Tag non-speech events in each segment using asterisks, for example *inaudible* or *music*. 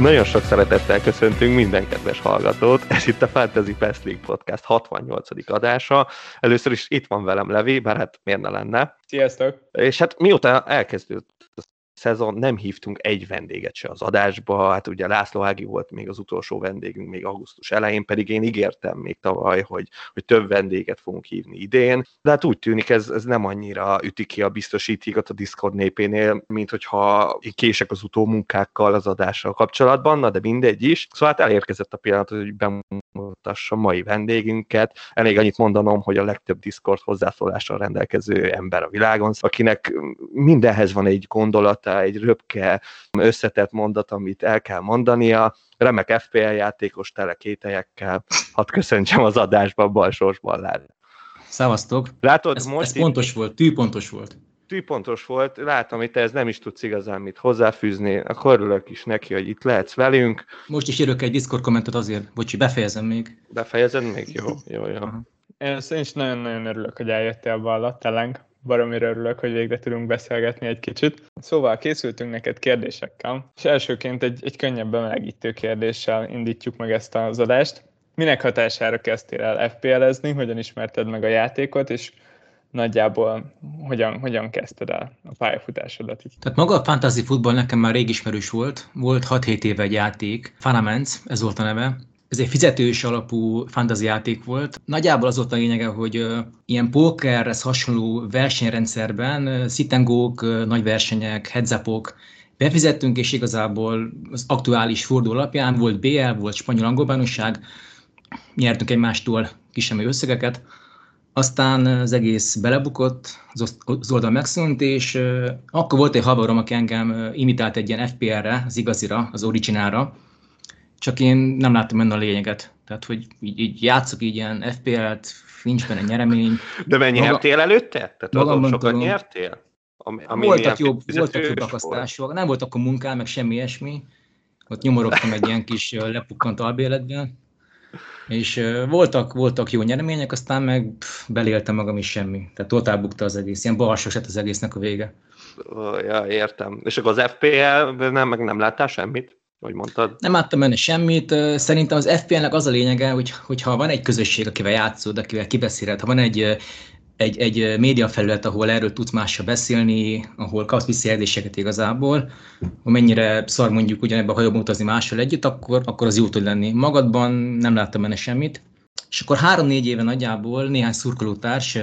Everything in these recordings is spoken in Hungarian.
Nagyon sok szeretettel köszöntünk minden kedves hallgatót. Ez itt a Fantasy Best League Podcast 68. adása. Először is itt van velem Levi, bár hát miért ne lenne. Sziasztok! És hát mióta elkezdődött szezon nem hívtunk egy vendéget se az adásba, hát ugye László Ági volt még az utolsó vendégünk még augusztus elején, pedig én ígértem még tavaly, hogy, hogy több vendéget fogunk hívni idén, de hát úgy tűnik ez, ez nem annyira üti ki a biztosítékot a Discord népénél, mint hogyha kések az utómunkákkal az adással kapcsolatban, na de mindegy is. Szóval hát elérkezett a pillanat, hogy bemutassa mai vendégünket. Elég annyit mondanom, hogy a legtöbb Discord hozzászólással rendelkező ember a világon, akinek mindenhez van egy gondolata, mondata, egy röpke, összetett mondat, amit el kell mondania, remek FPL játékos tele kételyekkel, hadd köszöntsem az adásban Balsors Ballár. Szevasztok! Látod, ez, most ez pontos itt... volt, tűpontos volt tűpontos volt, látom, hogy te ez nem is tudsz igazán mit hozzáfűzni, akkor örülök is neki, hogy itt lehetsz velünk. Most is írok egy Discord kommentet azért, bocsi, befejezem még. Befejezed még? Jó, jó, jó. Én, én is nagyon-nagyon örülök, hogy eljöttél Balla, teleng baromira örülök, hogy végre tudunk beszélgetni egy kicsit. Szóval készültünk neked kérdésekkel, és elsőként egy, egy könnyebb bemelegítő kérdéssel indítjuk meg ezt az adást. Minek hatására kezdtél el FPL-ezni, hogyan ismerted meg a játékot, és nagyjából hogyan, hogyan kezdted el a pályafutásodat? Tehát maga a fantasy futball nekem már rég ismerős volt. Volt 6-7 éve egy játék, Fanaments, ez volt a neve, ez egy fizetős alapú fantasy játék volt. Nagyjából az volt a lényege, hogy ilyen pókerhez hasonló versenyrendszerben szitengók, nagy versenyek, headzapok, befizettünk, és igazából az aktuális forduló alapján volt BL, volt spanyol angol bajnokság, nyertünk egymástól kisebb összegeket, aztán az egész belebukott, az oldal megszűnt, és akkor volt egy haverom, aki engem imitált egy ilyen FPR-re, az igazira, az originálra, csak én nem láttam benne a lényeget. Tehát, hogy így, így játszok így ilyen FPL-t, nincs benne nyeremény. De mennyi Maga, nyertél előtte? Tehát azon sokat tudom, nyertél? Ami, ami voltak jobb, voltak jobb akasztások. Volt. Nem volt akkor munkám, meg semmi ilyesmi. Ott nyomorogtam egy ilyen kis lepukkant albéletben. És voltak, voltak jó nyeremények, aztán meg pff, beléltem magam is semmi. Tehát totál bukta az egész. Ilyen balsos lett az egésznek a vége. Ja, értem. És akkor az FPL nem, meg nem láttál semmit? Hogy mondtad? Nem láttam benne semmit. Szerintem az FPL-nek az a lényege, hogy, hogyha van egy közösség, akivel játszod, akivel kibeszéled, ha van egy, egy, egy médiafelület, ahol erről tudsz mással beszélni, ahol kapsz visszajelzéseket igazából, mennyire szar mondjuk ugyanebben a hajóban utazni mással együtt, akkor, akkor az jó tud lenni. Magadban nem láttam benne semmit. És akkor három-négy éve nagyjából néhány szurkolótárs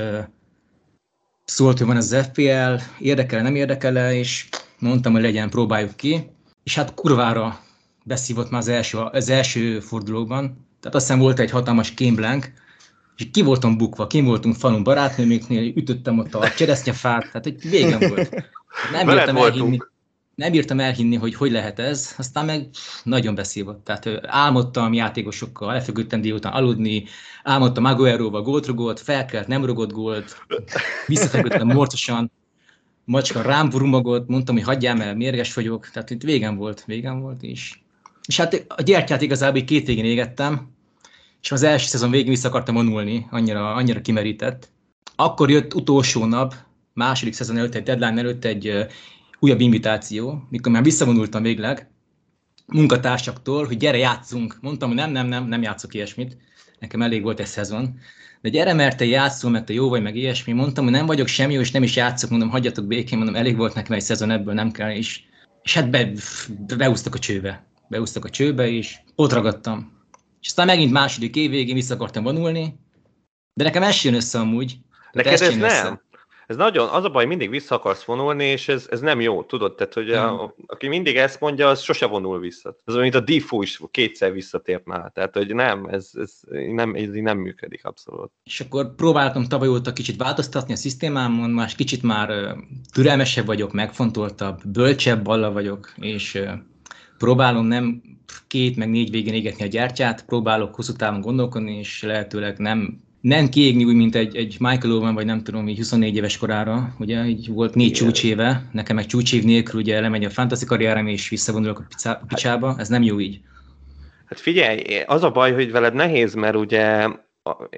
szólt, hogy van az FPL, érdekel nem érdekel és mondtam, hogy legyen, próbáljuk ki. És hát kurvára beszívott már az első, az első fordulóban. Tehát azt hiszem volt egy hatalmas kémblank, és ki voltam bukva, ki voltunk falun barátnőméknél, ütöttem ott a cseresznyefát, tehát egy végem volt. Nem bírtam elhinni, nem bírtam elhinni, hogy hogy lehet ez, aztán meg nagyon beszívott. Tehát álmodtam játékosokkal, elfeküdtem délután aludni, álmodtam Aguero-val gólt rugott, felkelt, nem rugott gólt, visszafeküdtem morcosan, macska rám rumogott, mondtam, hogy hagyjám el, mérges vagyok, tehát itt végem volt, végem volt, és és hát a gyertyát igazából két végén égettem, és az első szezon végén vissza akartam vonulni, annyira, annyira kimerített. Akkor jött utolsó nap, második szezon előtt, egy deadline előtt egy újabb invitáció, mikor már visszavonultam végleg munkatársaktól, hogy gyere, játszunk. Mondtam, hogy nem, nem, nem, nem játszok ilyesmit. Nekem elég volt egy szezon. De gyere, mert te játszol, mert te jó vagy, meg ilyesmi. Mondtam, hogy nem vagyok semmi jó, és nem is játszok, mondom, hagyjatok békén, mondom, elég volt nekem egy szezon, ebből nem kell, és, és hát be, beúztak a csőbe beúztak a csőbe, és ott ragadtam. És aztán megint második év végén vissza akartam vonulni, de nekem ez jön össze amúgy. Neked ez, ez nem? Össze. Ez nagyon, az a baj, mindig vissza akarsz vonulni, és ez, ez nem jó, tudod? Tehát, hogy a, aki mindig ezt mondja, az sose vonul vissza. Ez olyan, mint a Diffu is kétszer visszatért már. Tehát, hogy nem, ez, ez, nem, ez nem működik abszolút. És akkor próbáltam tavaly óta kicsit változtatni a szisztémámon, más kicsit már türelmesebb vagyok, megfontoltabb, bölcsebb balla vagyok, és próbálom nem két meg négy végén égetni a gyártyát, próbálok hosszú távon gondolkodni, és lehetőleg nem nem kiégni úgy, mint egy, egy Michael Owen, vagy nem tudom, így 24 éves korára, ugye így volt négy Igen. csúcséve, nekem egy csúcsév nélkül ugye lemegy a fantasy karrierem, és visszavonulok a picába, ez nem jó így. Hát figyelj, az a baj, hogy veled nehéz, mert ugye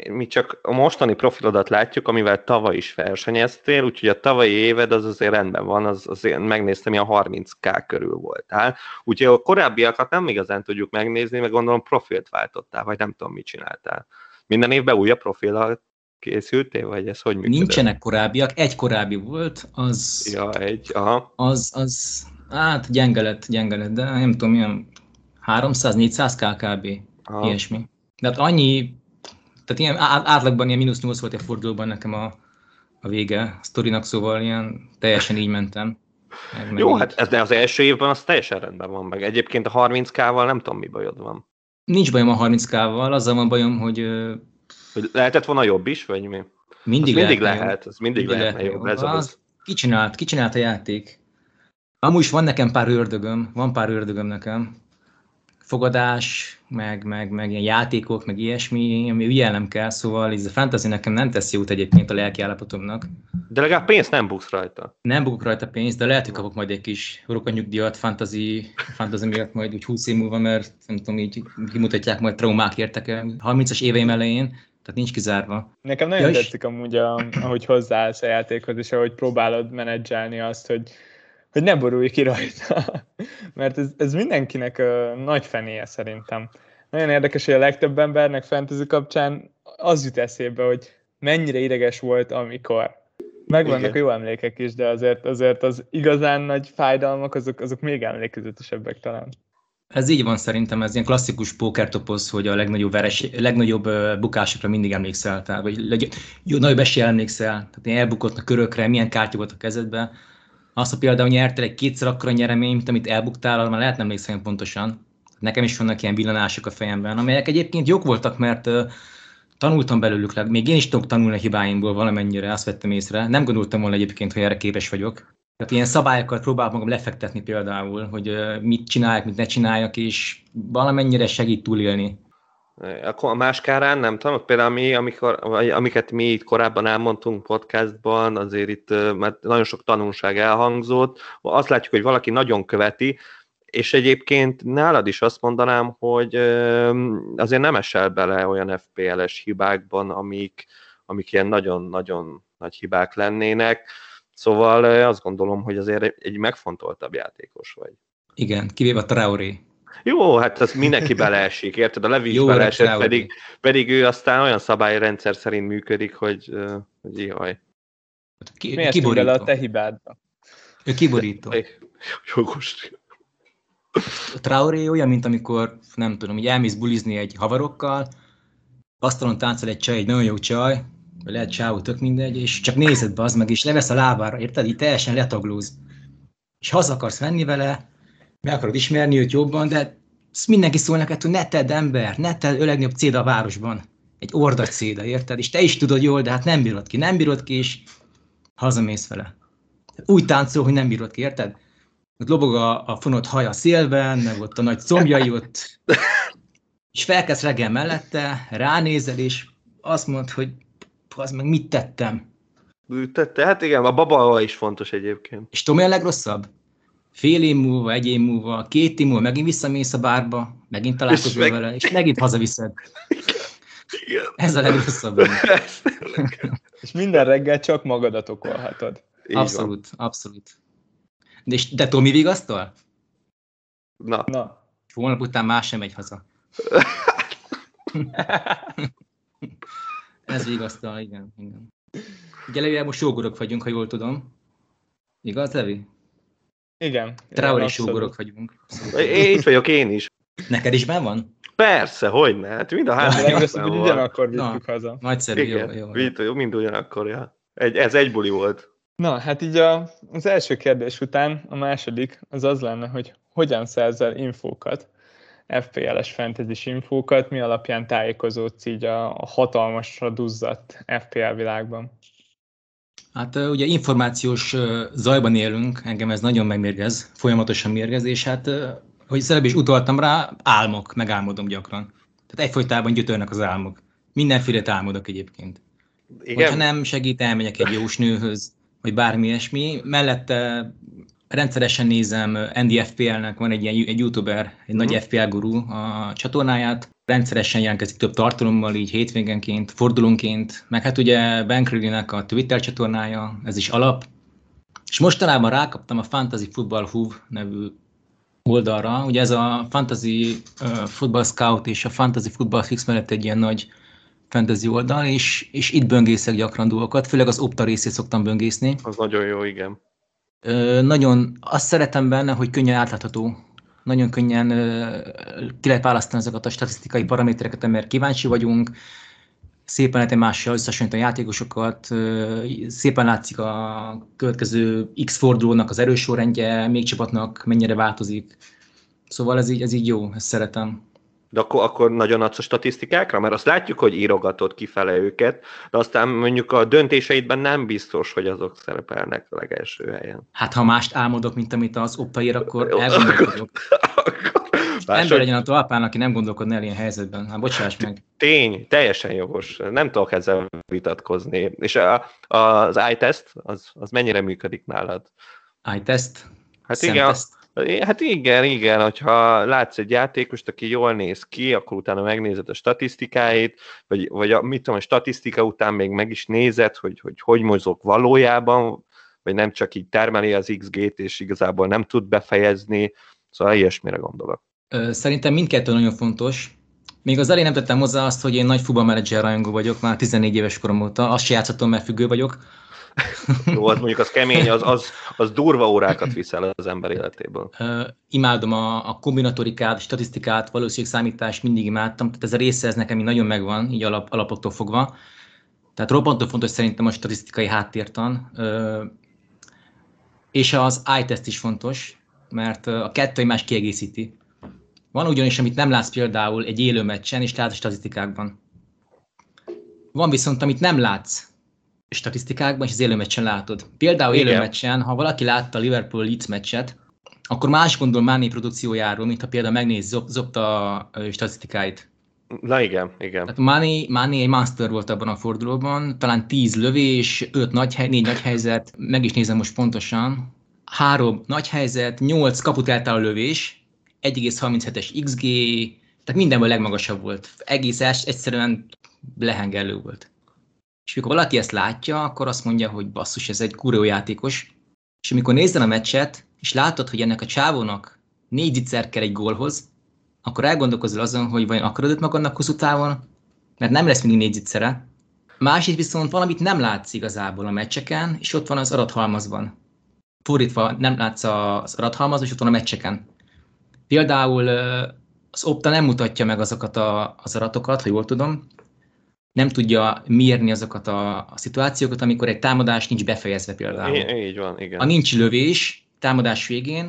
mi csak a mostani profilodat látjuk, amivel tavaly is versenyeztél, úgyhogy a tavalyi éved az azért rendben van, az azért megnéztem, a 30k körül voltál. Úgyhogy a korábbiakat nem igazán tudjuk megnézni, meg gondolom profilt váltottál, vagy nem tudom, mit csináltál. Minden évben újabb profil készültél, vagy ez hogy működik? Nincsenek korábbiak, egy korábbi volt, az... Ja, egy, aha. Az, az, hát gyenge lett, gyenge lett, de nem tudom, milyen 300-400 kkb, aha. ilyesmi. De hát annyi tehát ilyen átlagban ilyen mínusz 8 volt a fordulóban nekem a, a vége a sztorinak, szóval ilyen teljesen így mentem. Meg, meg Jó, így. hát ez de az első évben az teljesen rendben van meg. Egyébként a 30k-val nem tudom, mi bajod van. Nincs bajom a 30k-val, azzal van bajom, hogy... hogy lehetett volna jobb is, vagy mi? Mindig, az mindig lehet, lehet, az mindig, mindig lehetne lehet jobb. Ez az, az... Kicsinált, kicsinált a játék. Amúgy is van nekem pár ördögöm, van pár ördögöm nekem fogadás, meg, meg, meg ilyen játékok, meg ilyesmi, ami ügyelnem kell, szóval ez a fantasy nekem nem tesz jót egyébként a lelki állapotomnak. De legalább pénzt nem buksz rajta. Nem bukok rajta pénzt, de lehet, hogy kapok majd egy kis rokanyugdíjat fantasy, fantasy miatt majd úgy 20 év múlva, mert nem tudom, így kimutatják majd traumák értek el 30-as éveim elején, tehát nincs kizárva. Nekem nagyon ja, tetszik amúgy, a, ahogy hozzáállsz a játékhoz, és ahogy próbálod menedzselni azt, hogy hogy ne borulj ki rajta. *laughs* Mert ez, ez mindenkinek uh, nagy fenéje szerintem. Nagyon érdekes, hogy a legtöbb embernek fantasy kapcsán az jut eszébe, hogy mennyire ideges volt, amikor. Megvannak Igen. jó emlékek is, de azért, azért az igazán nagy fájdalmak, azok, azok még emlékezetesebbek talán. Ez így van szerintem, ez ilyen klasszikus pókertopoz, hogy a legnagyobb, veres, legnagyobb bukásokra mindig emlékszel, tehát, vagy leg, jó, nagyobb esélye emlékszel, tehát ilyen elbukott a körökre, milyen kártya volt a kezedben, azt a például nyertél egy kétszer akkora nyeremény, mint amit elbuktál, már lehet nem emlékszem pontosan. Nekem is vannak ilyen villanások a fejemben, amelyek egyébként jók voltak, mert tanultam belőlük, még én is tudok tanulni a hibáimból valamennyire, azt vettem észre. Nem gondoltam volna egyébként, hogy erre képes vagyok. Tehát ilyen szabályokat próbálok magam lefektetni például, hogy mit csináljak, mit ne csináljak, és valamennyire segít túlélni a más kárán nem tudom, például mi, amikor, amiket mi itt korábban elmondtunk podcastban, azért itt mert nagyon sok tanulság elhangzott, azt látjuk, hogy valaki nagyon követi, és egyébként nálad is azt mondanám, hogy azért nem esel bele olyan FPL-es hibákban, amik, amik ilyen nagyon-nagyon nagy hibák lennének, szóval azt gondolom, hogy azért egy megfontoltabb játékos vagy. Igen, kivéve a Traoré. Jó, hát az mindenki beleesik, érted? A Levi is beleesett, pedig, pedig ő aztán olyan szabályrendszer szerint működik, hogy, hogy ihaj. Ki, Miért kiborító. bele a te hibádba? Ő kiborító. Jogos. A Traoré olyan, mint amikor, nem tudom, hogy elmész bulizni egy havarokkal, asztalon táncol egy csaj, egy nagyon jó csaj, vagy lehet csávó, tök mindegy, és csak nézed be az meg, és levesz a lábára, érted? Így teljesen letaglóz. És haza akarsz menni vele, meg akarod ismerni őt jobban, de mindenki szól neked, hogy ne tedd ember, ne tedd a legnagyobb céda a városban. Egy ordas céda, érted? És te is tudod jól, de hát nem bírod ki, nem bírod ki, és hazamész vele. Úgy táncol, hogy nem bírod ki, érted? Ott lobog a, a fonott haja szélben, meg ott a nagy combjai ott, és felkezd reggel mellette, ránézel, és azt mondod, hogy az meg mit tettem? Tette? Hát igen, a baba is fontos egyébként. És tudom, a legrosszabb? Fél év múlva, egy év múlva, két év múlva megint visszamész a bárba, megint találkozol meg... vele, és megint hazaviszed. Igen. Ez a legrosszabb. *laughs* és minden reggel csak magadat okolhatod. Így abszolút, van. abszolút. De, és, de Tomi vigasztal? Na. Na. Holnap után más sem megy haza. Ez vigasztal, igen. igen. Ugye legalább most jógorok vagyunk, ha jól tudom. Igaz, Levi? Igen. Traoré súgorok vagyunk. Én itt vagyok én is. Neked is ben van? Persze, hogy ne. Hát mind a három. Legrosszabb, hogy ugyanakkor vittük haza. Nagyszerű, Igen, jó, jó. jó. mind ugyanakkor, ja. Egy, ez egy buli volt. Na, hát így a, az első kérdés után a második az az lenne, hogy hogyan szerzel infókat, FPL-es fantasy infókat, mi alapján tájékozódsz így a, a hatalmasra duzzadt FPL világban? Hát ugye információs zajban élünk, engem ez nagyon megmérgez, folyamatosan mérgez, és hát, hogy szerep is utaltam rá, álmok, megálmodom gyakran. Tehát egyfolytában gyötörnek az álmok. Mindenféle álmodok egyébként. Igen. Hogyha nem segít, elmegyek egy jósnőhöz, vagy bármi ilyesmi. Mellette rendszeresen nézem, NDFPL-nek van egy ilyen egy youtuber, egy nagy Mhm. FPL guru a csatornáját, rendszeresen jelentkezik több tartalommal, így hétvégenként, fordulónként, meg hát ugye Ben Crowley-nek a Twitter csatornája, ez is alap. És mostanában rákaptam a Fantasy Football Hub nevű oldalra, ugye ez a Fantasy uh, Football Scout és a Fantasy Football Fix mellett egy ilyen nagy fantasy oldal, és, és itt böngészek gyakran dolgokat, főleg az opta részét szoktam böngészni. Az nagyon jó, igen. Ö, nagyon azt szeretem benne, hogy könnyen átlátható. Nagyon könnyen ö, ki lehet választani azokat a statisztikai paramétereket, amire kíváncsi vagyunk. Szépen lehet egymással összehasonlítani a játékosokat, szépen látszik a következő X fordulónak az erősorrendje, még csapatnak mennyire változik. Szóval ez így, ez így jó, ezt szeretem. De akkor, akkor nagyon adsz a statisztikákra? Mert azt látjuk, hogy írogatod kifele őket, de aztán mondjuk a döntéseidben nem biztos, hogy azok szerepelnek a legelső helyen. Hát ha mást álmodok, mint amit az opta ír, akkor elgondolkodok. Ember legyen a talpán, aki nem gondolkodna el ilyen helyzetben. Hát bocsáss meg. tény, teljesen jogos. Nem tudok ezzel vitatkozni. És a, az iTest, az, az mennyire működik nálad? iTest, Hát igen. Hát igen, igen, hogyha látsz egy játékost, aki jól néz ki, akkor utána megnézed a statisztikáit, vagy, vagy a, mit tudom, a statisztika után még meg is nézed, hogy hogy, hogy mozog valójában, vagy nem csak így termeli az XG-t, és igazából nem tud befejezni, szóval ilyesmire gondolok. Szerintem mindkettő nagyon fontos. Még az elején nem tettem hozzá azt, hogy én nagy futballmenedzser rajongó vagyok, már 14 éves korom óta. Azt se játszhatom, mert függő vagyok. Jó, az mondjuk az kemény, az, az, az durva órákat viszel az ember életéből. Ö, imádom a, a kombinatorikát, statisztikát, valószínűságszámítást, mindig imádtam. Tehát ez a része ez nekem így nagyon megvan, így alap, alapoktól fogva. Tehát roppantól fontos szerintem a statisztikai háttértan. Ö, és az iTest is fontos, mert a kettő egymást kiegészíti. Van ugyanis, amit nem látsz például egy élő meccsen, és látsz a statisztikákban. Van viszont, amit nem látsz statisztikákban, és az élő meccsen látod. Például élő Igen. meccsen, ha valaki látta a Liverpool Leeds meccset, akkor más gondol Máné produkciójáról, mint ha például megnéz Zop- Zopta statisztikáit. Na igen, igen. Tehát Máné, Máné egy master volt abban a fordulóban, talán 10 lövés, 5 nagy, hely, 4 nagy helyzet, meg is nézem most pontosan, 3 nagy helyzet, 8 kaput eltálló lövés, 1,37-es XG, tehát mindenből legmagasabb volt. Egész egyszerűen lehengerlő volt. És mikor valaki ezt látja, akkor azt mondja, hogy basszus, ez egy kuró játékos. És amikor nézed a meccset, és látod, hogy ennek a csávónak négy zicser kell egy gólhoz, akkor elgondolkozol azon, hogy vajon akarod őt magadnak hosszú távon, mert nem lesz mindig négy zicsere. Másik viszont valamit nem látsz igazából a meccseken, és ott van az adathalmazban. Fordítva nem látsz az adathalmazban, és ott van a meccseken. Például az Opta nem mutatja meg azokat az adatokat, ha jól tudom, nem tudja mérni azokat a, a szituációkat, amikor egy támadás nincs befejezve például. Í- így van, igen. Ha nincs lövés támadás végén,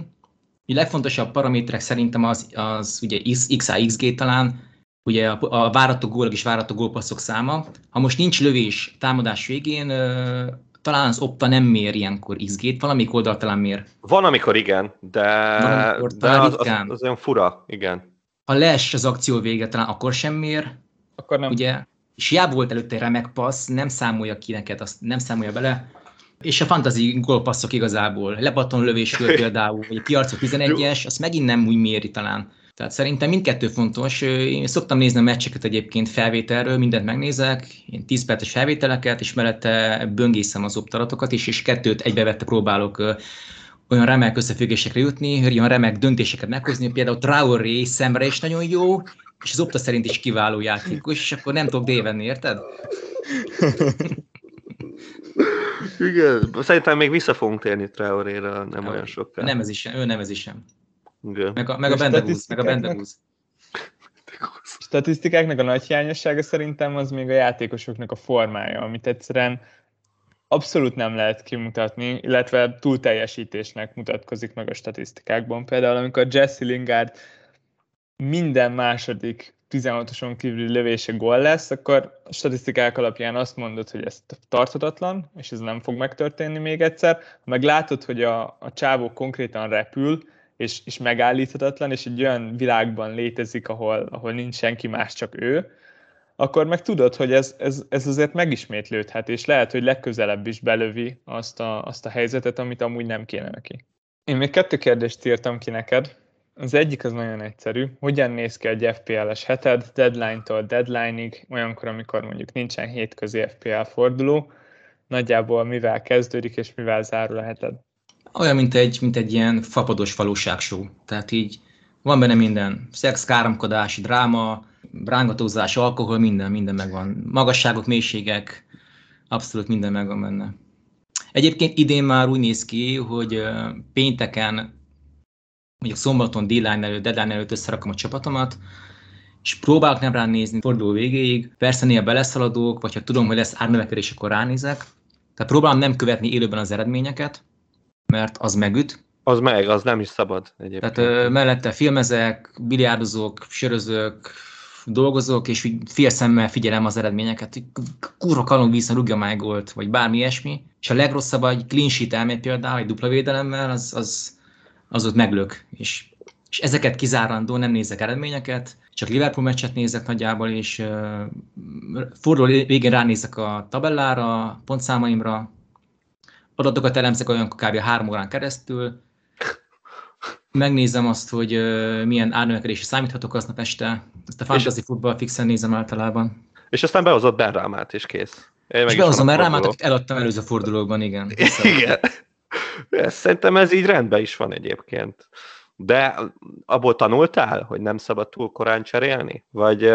a legfontosabb paraméterek szerintem az, az ugye XAXG talán, ugye a, a várható gólok és várható gólpasszok száma. Ha most nincs lövés támadás végén, ö, talán az Opta nem mér ilyenkor XG-t, valamelyik oldal talán mér. Van, amikor igen, de, Van, amikor de az, az, az olyan fura, igen. Ha les az akció vége, talán akkor sem mér, Akkor nem. ugye, és hiába volt előtte egy remek passz, nem számolja ki neked, azt nem számolja bele. És a fantasy gólpasszok igazából, lepatton lövéskör *laughs* például, vagy a piarcok 11-es, azt megint nem úgy méri talán. Tehát szerintem mindkettő fontos. Én szoktam nézni a meccseket egyébként felvételről, mindent megnézek, én 10 perces felvételeket, és mellette böngészem az optaratokat is, és kettőt egybevette próbálok olyan remek összefüggésekre jutni, olyan remek döntéseket meghozni, például Traoré szemre is nagyon jó, és az Opta szerint is kiváló játékos, és akkor nem tudok dévenni, érted? Igen, szerintem még vissza fogunk térni Traoré-ra nem olyan sokkal. Nem ez is sem, ő nem ez is sem. Igen. Meg a, meg a Bendegúz, meg a statisztikáknak- Bendegúz. statisztikáknak a nagy hiányossága szerintem az még a játékosoknak a formája, amit egyszerűen abszolút nem lehet kimutatni, illetve túlteljesítésnek mutatkozik meg a statisztikákban. Például amikor Jesse Lingard minden második 16-oson kívüli lövése gól lesz, akkor a statisztikák alapján azt mondod, hogy ez tarthatatlan, és ez nem fog megtörténni még egyszer. Meg látod, hogy a, a csávó konkrétan repül, és, és megállíthatatlan, és egy olyan világban létezik, ahol, ahol nincs senki más, csak ő, akkor meg tudod, hogy ez, ez, ez azért megismétlődhet, és lehet, hogy legközelebb is belövi azt a, azt a helyzetet, amit amúgy nem kéne neki. Én még kettő kérdést írtam ki neked. Az egyik az nagyon egyszerű. Hogyan néz ki egy FPL-es heted deadline-tól deadline-ig, olyankor, amikor mondjuk nincsen hétközi FPL forduló, nagyjából mivel kezdődik és mivel zárul a heted? Olyan, mint egy, mint egy ilyen fapados valóságshow. Tehát így van benne minden. Szex, káromkodás, dráma, rángatózás, alkohol, minden, minden megvan. Magasságok, mélységek, abszolút minden megvan benne. Egyébként idén már úgy néz ki, hogy pénteken, mondjuk szombaton, deadline előtt, deadline előtt összerakom a csapatomat, és próbálok nem ránézni forduló végéig. Persze néha beleszaladok, vagy ha tudom, hogy lesz árnövekedés, akkor ránézek. Tehát próbálom nem követni élőben az eredményeket, mert az megüt. Az meg, az nem is szabad egyébként. Tehát ö, mellette filmezek, biliárdozok, sörözök, dolgozok, és fél szemmel figyelem az eredményeket. Kurva kalon vissza rúgja már gólt, vagy bármi ilyesmi. És a legrosszabb, egy clean sheet elmegy például, egy dupla védelemmel, az, az, az ott meglök. És, és ezeket kizárandó nem nézek eredményeket, csak Liverpool meccset nézek nagyjából, és uh, forduló végén ránézek a tabellára, pontszámaimra, adatokat elemzek olyan kb. három órán keresztül, megnézem azt, hogy uh, milyen árnövekedési számíthatok aznap este, ezt a fantasy futball fixen nézem általában. És aztán behozott Ben Rámát, és kész. Én és behozom Ben Rámát, akit eladtam előző fordulókban, igen. *laughs* Igen. Szerintem ez így rendben is van egyébként. De abból tanultál, hogy nem szabad túl korán cserélni? Vagy,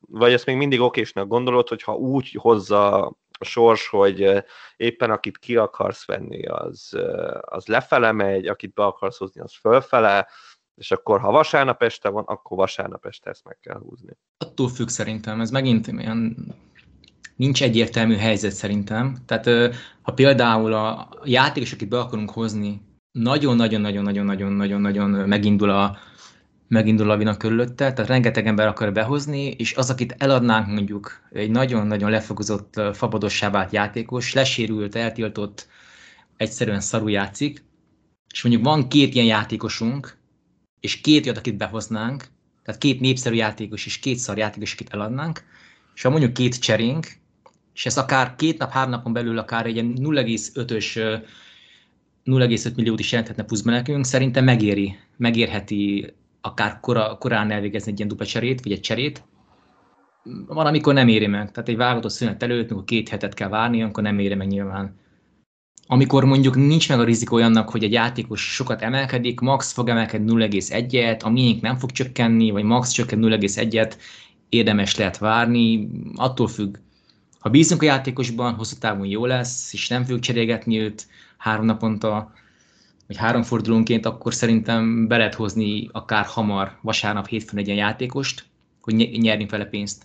vagy ezt még mindig okésnak gondolod, hogy ha úgy hozza a sors, hogy éppen akit ki akarsz venni, az, az lefele megy, akit be akarsz hozni, az fölfele, és akkor ha vasárnap este van, akkor vasárnap este ezt meg kell húzni. Attól függ szerintem, ez megint ilyen nincs egyértelmű helyzet szerintem. Tehát ha például a játékos, akit be akarunk hozni, nagyon-nagyon-nagyon-nagyon-nagyon-nagyon megindul a, megindul a vina körülötte, tehát rengeteg ember akar behozni, és az, akit eladnánk mondjuk egy nagyon-nagyon lefokozott, fabadossá vált játékos, lesérült, eltiltott, egyszerűen szarú játszik, és mondjuk van két ilyen játékosunk, és két jött, akit behoznánk, tehát két népszerű játékos és két szar játékos, akit eladnánk, és ha mondjuk két cserénk, és ez akár két nap, három napon belül akár egy 0,5-ös 0,5 milliót is jelenthetne pluszban nekünk, szerintem megéri, megérheti akár kora, korán elvégezni egy ilyen dupla cserét, vagy egy cserét. Van, amikor nem éri meg. Tehát egy válogatott szünet előtt, amikor két hetet kell várni, akkor nem éri meg nyilván. Amikor mondjuk nincs meg a rizikó annak, hogy egy játékos sokat emelkedik, max fog emelkedni 0,1-et, a miénk nem fog csökkenni, vagy max csökken 0,1-et, érdemes lehet várni, attól függ. Ha bízunk a játékosban, hosszú távon jó lesz, és nem fogjuk cserélgetni őt három naponta, vagy három fordulónként, akkor szerintem be lehet hozni akár hamar, vasárnap, hétfőn egy ilyen játékost, hogy nyerni vele pénzt.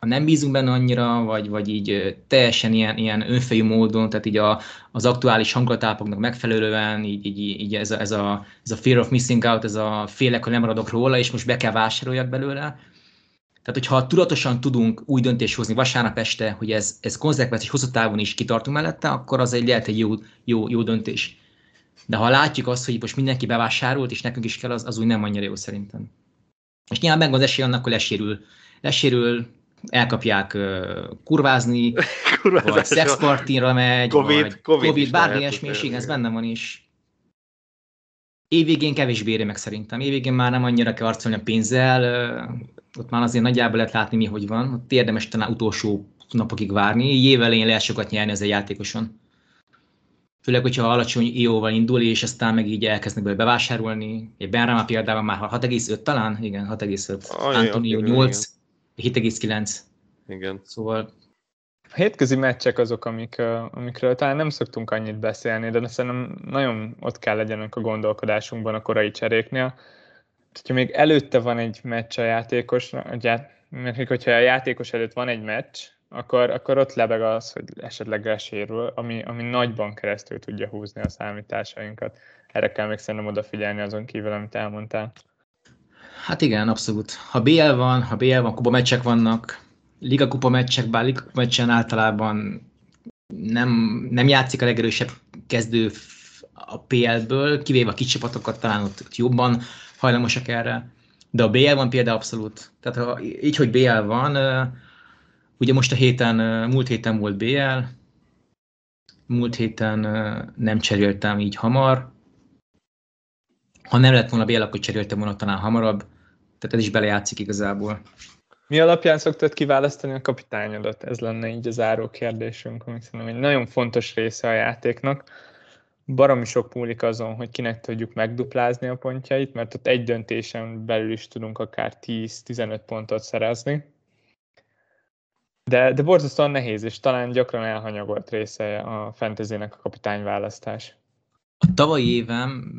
Ha nem bízunk benne annyira, vagy, vagy így teljesen ilyen, ilyen önfejű módon, tehát így a, az aktuális hangulatápoknak megfelelően, így, így, így ez, a, ez, a, ez a fear of missing out, ez a félek, hogy nem maradok róla, és most be kell vásároljak belőle, tehát, hogyha tudatosan tudunk új döntést hozni vasárnap este, hogy ez, ez konzekvens és hosszú távon is kitartunk mellette, akkor az egy lehet egy jó, jó, jó döntés. De ha látjuk azt, hogy most mindenki bevásárolt, és nekünk is kell, az, az úgy nem annyira jó szerintem. És nyilván megvan az esély annak, hogy lesérül. Lesérül, elkapják uh, kurvázni, *laughs* vagy szexpartinra megy, COVID, vagy COVID, COVID bármi ilyesmi, ez benne van is. Évvégén kevésbé éri meg szerintem. Évvégén már nem annyira kell arcolni a pénzzel, ott már azért nagyjából lehet látni, mi hogy van. Ott érdemes talán utolsó napokig várni. Év elején lehet sokat nyerni ezzel játékoson. Főleg, hogyha alacsony IO-val indul, és aztán meg így elkezdnek belőle bevásárolni. Egy Benrama példában már 6,5 talán? Igen, 6,5. Antonio 8, 7,9. Igen. Szóval a hétközi meccsek azok, amik, amikről talán nem szoktunk annyit beszélni, de szerintem nagyon ott kell legyenek a gondolkodásunkban a korai cseréknél hogyha még előtte van egy meccs a játékos, mert hogyha a játékos előtt van egy meccs, akkor, akkor ott lebeg az, hogy esetleg lesérül, ami, ami nagyban keresztül tudja húzni a számításainkat. Erre kell még szerintem odafigyelni azon kívül, amit elmondtál. Hát igen, abszolút. Ha BL van, ha BL van, kupa meccsek vannak, liga kupa meccsek, bár liga kupa meccsen általában nem, nem játszik a legerősebb kezdő a PL-ből, kivéve a kicsi csapatokat talán ott, ott jobban hajlamosak erre. De a BL van például abszolút. Tehát ha, így, hogy BL van, ugye most a héten, múlt héten volt BL, múlt héten nem cseréltem így hamar, Ha nem lett volna Bél, akkor cserélte volna talán hamarabb. Tehát ez is belejátszik igazából. Mi alapján szoktad kiválasztani a kapitányodat? Ez lenne így a záró kérdésünk, ami szerintem egy nagyon fontos része a játéknak. Baromi sok múlik azon, hogy kinek tudjuk megduplázni a pontjait, mert ott egy döntésen belül is tudunk akár 10-15 pontot szerezni. De, de borzasztóan nehéz, és talán gyakran elhanyagolt része a fantasynek a kapitányválasztás. A tavalyi évem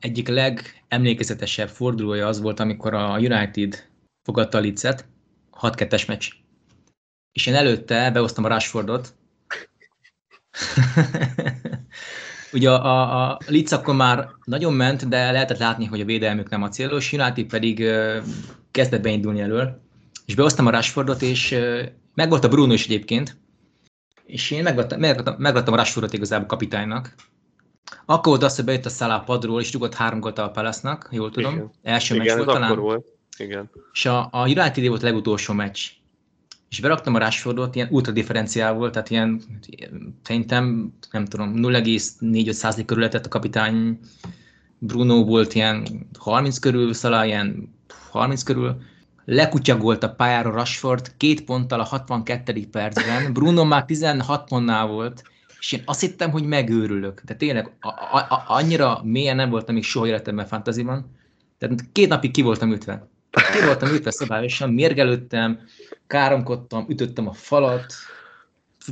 egyik legemlékezetesebb fordulója az volt, amikor a United fogadta a Leeds-et, 6-2-es meccs. És én előtte behoztam a Rashfordot. *laughs* Ugye a, a, a akkor már nagyon ment, de lehetett látni, hogy a védelmük nem a célos, United pedig kezdett beindulni elől. És behoztam a Rashfordot, és meg volt a Bruno is egyébként, és én megvettem, megvettem a Rashfordot igazából kapitánynak. Akkor volt az, hogy bejött a Salah padról, és dugott három gólt a palace jól tudom. Igen. Első Igen, meccs volt talán. volt. Igen. És a, a United volt a legutolsó meccs. És beraktam a Rashfordot, ilyen ultra differenciál volt, tehát ilyen, szerintem, nem tudom, 0,45 körül lett a kapitány, Bruno volt ilyen 30 körül, Salah ilyen 30 körül, lekutyagolt a pályára Rashford két ponttal a 62. percben, Bruno már 16 pontnál volt, és én azt hittem, hogy megőrülök. De tényleg a, a, annyira mélyen nem voltam még soha életemben fantaziban. Tehát két napig ki voltam ütve. Ki voltam ütve szabályosan, mérgelődtem, káromkodtam, ütöttem a falat.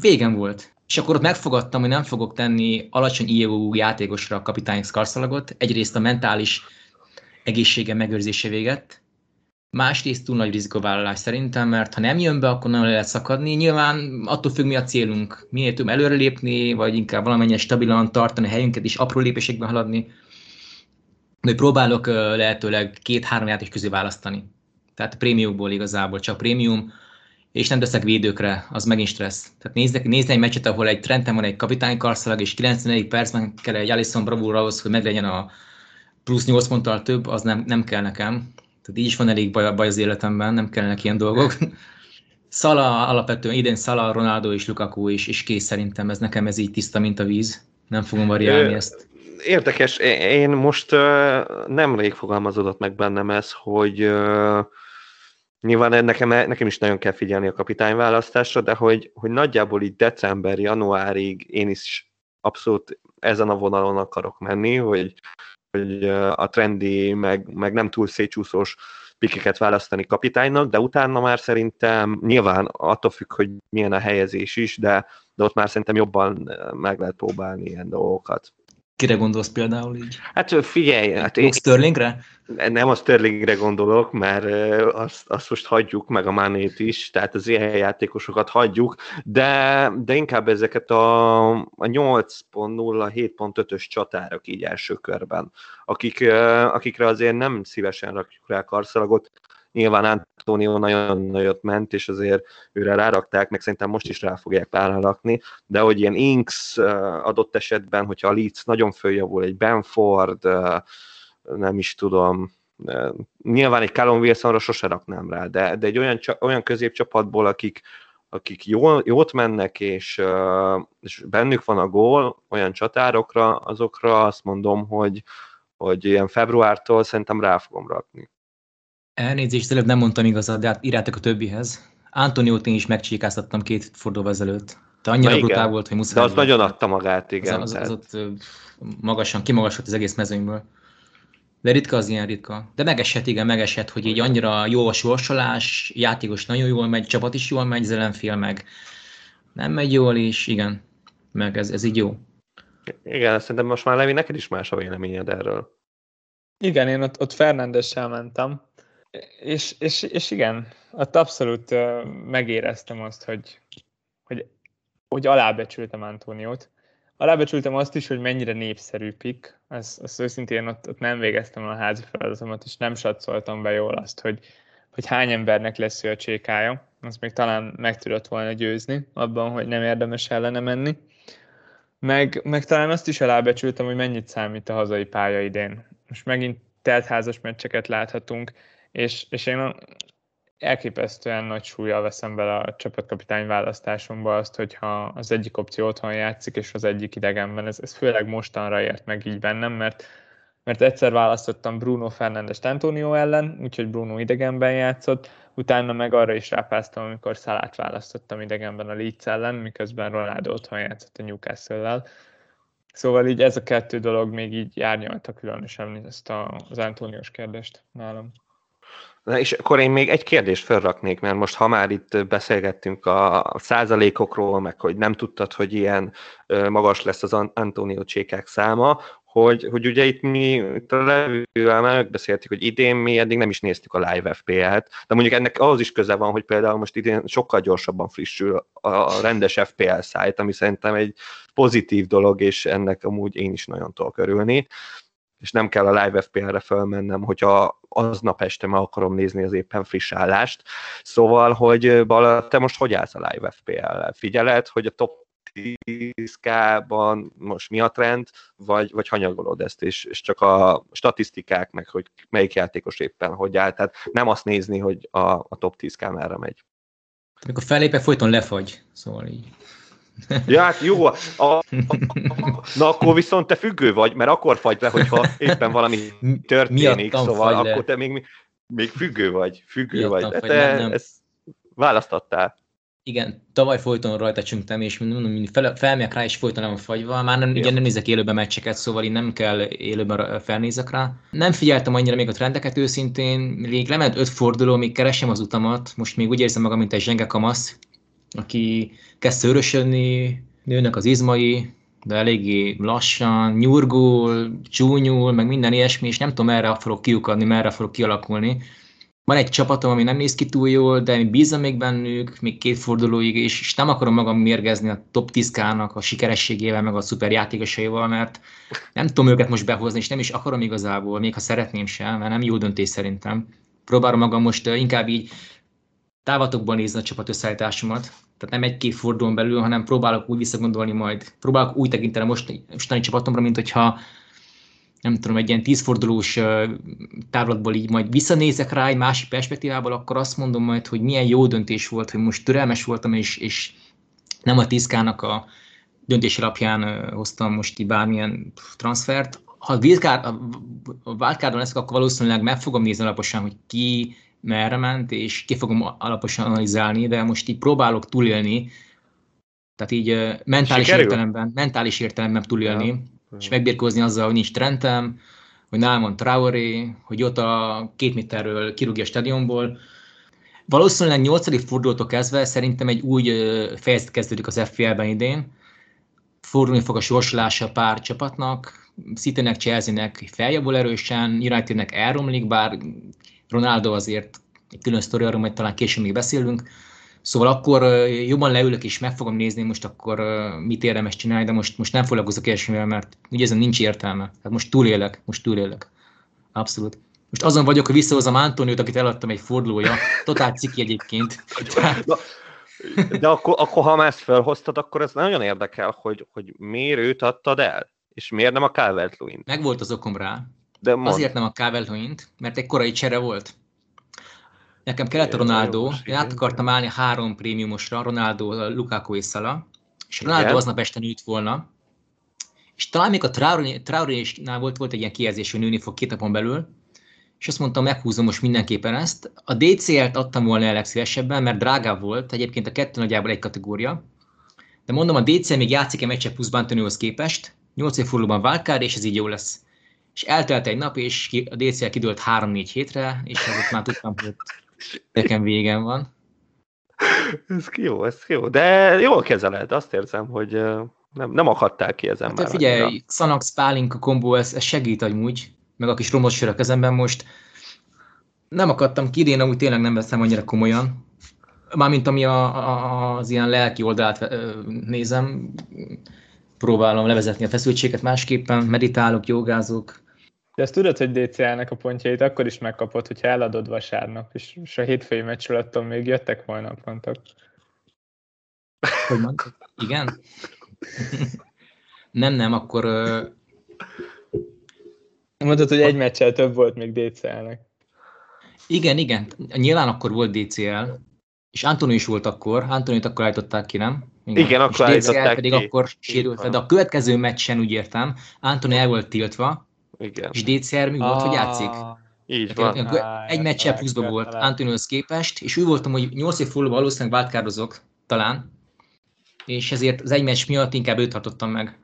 Végem volt. És akkor ott megfogadtam, hogy nem fogok tenni alacsony IEU játékosra a kapitány szkarszalagot. Egyrészt a mentális egészsége megőrzése véget, Másrészt túl nagy rizikóvállalás szerintem, mert ha nem jön be, akkor nem lehet szakadni. Nyilván attól függ, mi a célunk. Minél több előrelépni, vagy inkább valamennyire stabilan tartani a helyünket és apró lépésekben haladni. De próbálok lehetőleg két-három játék közé választani. Tehát prémiumból igazából csak prémium, és nem teszek védőkre, az megint stressz. Tehát nézd, nézd egy meccset, ahol egy Trenten van egy kapitány karszalag, és 94 percben kell egy Alisson bravúra ahhoz, hogy meglegyen a plusz 8 ponttal több, az nem, nem kell nekem. Tehát így is van elég baj, baj az életemben, nem kellene ilyen dolgok. *laughs* Szala alapvetően idén Szala, Ronaldo és Lukaku is, és kész szerintem, ez nekem ez így tiszta, mint a víz. Nem fogom variálni ezt. Érdekes, én most nemrég fogalmazódott meg bennem ez, hogy nyilván nekem, nekem is nagyon kell figyelni a kapitányválasztásra, de hogy, hogy nagyjából így december, januárig én is abszolút ezen a vonalon akarok menni, hogy hogy a trendi, meg, meg nem túl szétcsúszós pikeket választani kapitánynak, de utána már szerintem nyilván attól függ, hogy milyen a helyezés is, de, de ott már szerintem jobban meg lehet próbálni ilyen dolgokat. Kire gondolsz például így? Hát figyelj, hát én... Sterlingre? Nem a Sterlingre gondolok, mert azt, azt most hagyjuk, meg a Manét is, tehát az ilyen játékosokat hagyjuk, de, de inkább ezeket a, a 8.0, 7.5-ös csatárok így első körben, akik, akikre azért nem szívesen rakjuk rá karszalagot, nyilván Antonio nagyon nagyot ment, és azért őre rárakták, meg szerintem most is rá fogják rárakni, de hogy ilyen Inks adott esetben, hogyha a Leeds nagyon följavul, egy Benford, nem is tudom, nyilván egy Callum Wilsonra sose raknám rá, de, de egy olyan, olyan középcsapatból, akik, akik jól, jót mennek, és, és bennük van a gól, olyan csatárokra, azokra azt mondom, hogy, hogy ilyen februártól szerintem rá fogom rakni. Elnézést, előbb nem mondtam igazat, de hát írjátok a többihez. Antoniót én is megcsikáztattam két fordulóval ezelőtt. Te annyira brutál volt, hogy muszáj. De az volt. nagyon adta magát, igen. Az, az, az ott magasan, kimagasolt az egész mezőnyből. De ritka az ilyen ritka. De megesett, igen, megesett, hogy így annyira jó a sorsolás, játékos nagyon jól megy, csapat is jól megy, zelenfél meg nem megy jól, és igen, meg ez, ez így jó. Igen, szerintem most már Levi, neked is más a véleményed erről. Igen, én ott, ott Fernandessel mentem, és, és, és igen, ott abszolút megéreztem azt, hogy, hogy, hogy alábecsültem Antóniót. Alábecsültem azt is, hogy mennyire népszerű pik. Ezt, ezt őszintén ott, ott nem végeztem a házi feladatomat, és nem satszoltam be jól azt, hogy, hogy hány embernek lesz ő a csékája. Azt még talán meg tudott volna győzni abban, hogy nem érdemes ellene menni. Meg, meg talán azt is alábecsültem, hogy mennyit számít a hazai pálya idén. Most megint teltházas meccseket láthatunk, és, és én elképesztően nagy súlyjal veszem bele a csapatkapitány választásomba azt, hogyha az egyik opció otthon játszik, és az egyik idegenben. Ez, ez főleg mostanra ért meg így bennem, mert mert egyszer választottam Bruno Fernandes Antonio ellen, úgyhogy Bruno idegenben játszott, utána meg arra is rápáztam, amikor Szalát választottam idegenben a Leeds ellen, miközben Ronaldo otthon játszott a Newcastle-lel. Szóval így ez a kettő dolog még így járnyalta különösen ezt a, az Antonios kérdést nálam. Na és akkor én még egy kérdést felraknék, mert most ha már itt beszélgettünk a százalékokról, meg hogy nem tudtad, hogy ilyen magas lesz az Antonio csékák száma, hogy, hogy ugye itt mi itt a levővel megbeszéltük, hogy idén mi eddig nem is néztük a live FPL-t, de mondjuk ennek ahhoz is köze van, hogy például most idén sokkal gyorsabban frissül a rendes FPL szájt, ami szerintem egy pozitív dolog, és ennek amúgy én is nagyon tudok örülni és nem kell a live FPL-re fölmennem, hogyha aznap este meg akarom nézni az éppen friss állást. Szóval, hogy Bala, te most hogy állsz a live FPL-lel? Figyeled, hogy a top 10K-ban most mi a trend, vagy, vagy hanyagolod ezt, és, és csak a statisztikák, meg hogy melyik játékos éppen hogy áll. Tehát nem azt nézni, hogy a, a top 10K merre megy. Amikor fellépek, folyton lefagy, szóval így. Ja, hát jó. A, a, a, na akkor viszont te függő vagy, mert akkor fagy le, hogyha éppen valami történik, Miattam szóval akkor te még, még függő vagy. Függő Miattam vagy. Te nem, nem. ezt választottál. Igen, tavaly folyton rajta csüngtem, és mondom, fel, felmegyek rá, és folyton nem fagyva. Már nem, ugye nem nézek élőben meccseket, szóval én nem kell élőben felnézek rá. Nem figyeltem annyira még a trendeket őszintén, még lement öt forduló, még keresem az utamat, most még úgy érzem magam, mint egy zsenge kamasz, aki kezd szőrösödni, nőnek az izmai, de eléggé lassan, nyurgul, csúnyul, meg minden ilyesmi, és nem tudom, merre fogok kiukadni, merre fogok kialakulni. Van egy csapatom, ami nem néz ki túl jól, de bízom még bennük, még két fordulóig, és, és nem akarom magam mérgezni a top 10 a sikerességével, meg a szuper játékosaival, mert nem tudom őket most behozni, és nem is akarom igazából, még ha szeretném sem, mert nem jó döntés szerintem. Próbálom magam most inkább így távatokban nézni a csapat összeállításomat, tehát nem egy-két fordulón belül, hanem próbálok úgy visszagondolni majd, próbálok úgy tekinteni a mostani csapatomra, mint hogyha nem tudom, egy ilyen tízfordulós távlatból így majd visszanézek rá egy másik perspektívából, akkor azt mondom majd, hogy milyen jó döntés volt, hogy most türelmes voltam, és, és nem a tiszkának a döntés alapján hoztam most így bármilyen transfert. Ha a wildcardon leszek, akkor valószínűleg meg fogom nézni alaposan, hogy ki merre ment, és ki fogom alaposan analizálni, de most így próbálok túlélni, tehát így mentális Sikerül? értelemben, mentális értelemben túlélni, ja és megbírkozni azzal, hogy nincs trendem, hogy nálam van Traoré, hogy ott a két méterről kirúgja a stadionból. Valószínűleg 8. fordulótól kezdve szerintem egy új fejezet kezdődik az FPL-ben idén. Fordulni fog a sorsolása pár csapatnak, City-nek, Chelsea-nek feljavul erősen, Unitednek elromlik, bár Ronaldo azért egy külön sztori, arról majd talán később még beszélünk, Szóval akkor jobban leülök és meg fogom nézni most akkor mit érdemes csinálni, de most, most nem foglalkozok ilyesmivel, mert ugye ezen nincs értelme. Tehát most túlélek, most túlélek. Abszolút. Most azon vagyok, hogy visszahozom Antoniót, akit eladtam egy fordulója. Totál ciki egyébként. De akkor, akkor ha már ezt felhoztad, akkor ez nagyon érdekel, hogy, hogy miért őt adtad el, és miért nem a calvert -Lewin. Meg volt az okom rá. De mond. Azért nem a calvert mert egy korai csere volt. Nekem kellett a Ronaldo, én át akartam állni három prémiumosra, Ronaldo, Lukaku és Szala, és Ronaldo igen. aznap este nőtt volna, és talán még a Traoré-nál volt, volt egy ilyen kijelzés, hogy nőni fog két napon belül, és azt mondtam, meghúzom most mindenképpen ezt. A DCL-t adtam volna el legszívesebben, mert drágább volt, egyébként a kettő nagyjából egy kategória, de mondom, a DCL még játszik egy meccset plusz Bantonihoz képest, 8 fordulóban válkár, és ez így jó lesz. És eltelt egy nap, és a DCL kidőlt 3-4 hétre, és azért már tudtam, hogy Nekem végem van. Ez jó, ez jó. De jól kezeled, azt érzem, hogy nem, nem akadtál ki ezen hát, már. Figyelj, annyira. Xanax Pálinka kombó, ez, ez segít amúgy, meg a kis romos sör a kezemben most. Nem akadtam ki, én amúgy tényleg nem veszem annyira komolyan. Mármint ami a, a, az ilyen lelki oldalt nézem, próbálom levezetni a feszültséget másképpen, meditálok, jogázok, de ezt tudod, hogy DCL-nek a pontjait akkor is megkapod, hogyha eladod vasárnap, és, és a hétfői meccsről attól még jöttek volna a pontok. Hogy? Igen? nem, nem, akkor... Uh... Mondtad, hogy egy meccsel több volt még DCL-nek. Igen, igen. Nyilván akkor volt DCL, és Antoni is volt akkor. Antonit akkor állították ki, nem? Igen, igen akkor állították pedig ki. akkor sérült, de a következő meccsen úgy értem, Antoni el volt tiltva, Igen. És DCR mi volt, hogy játszik? Így Tehát van. egy meccsel pluszba volt. Antonihoz képest, és úgy voltam, hogy 8 év fordulóban valószínűleg váltkározok, talán, és ezért az egy meccs miatt inkább őt tartottam meg.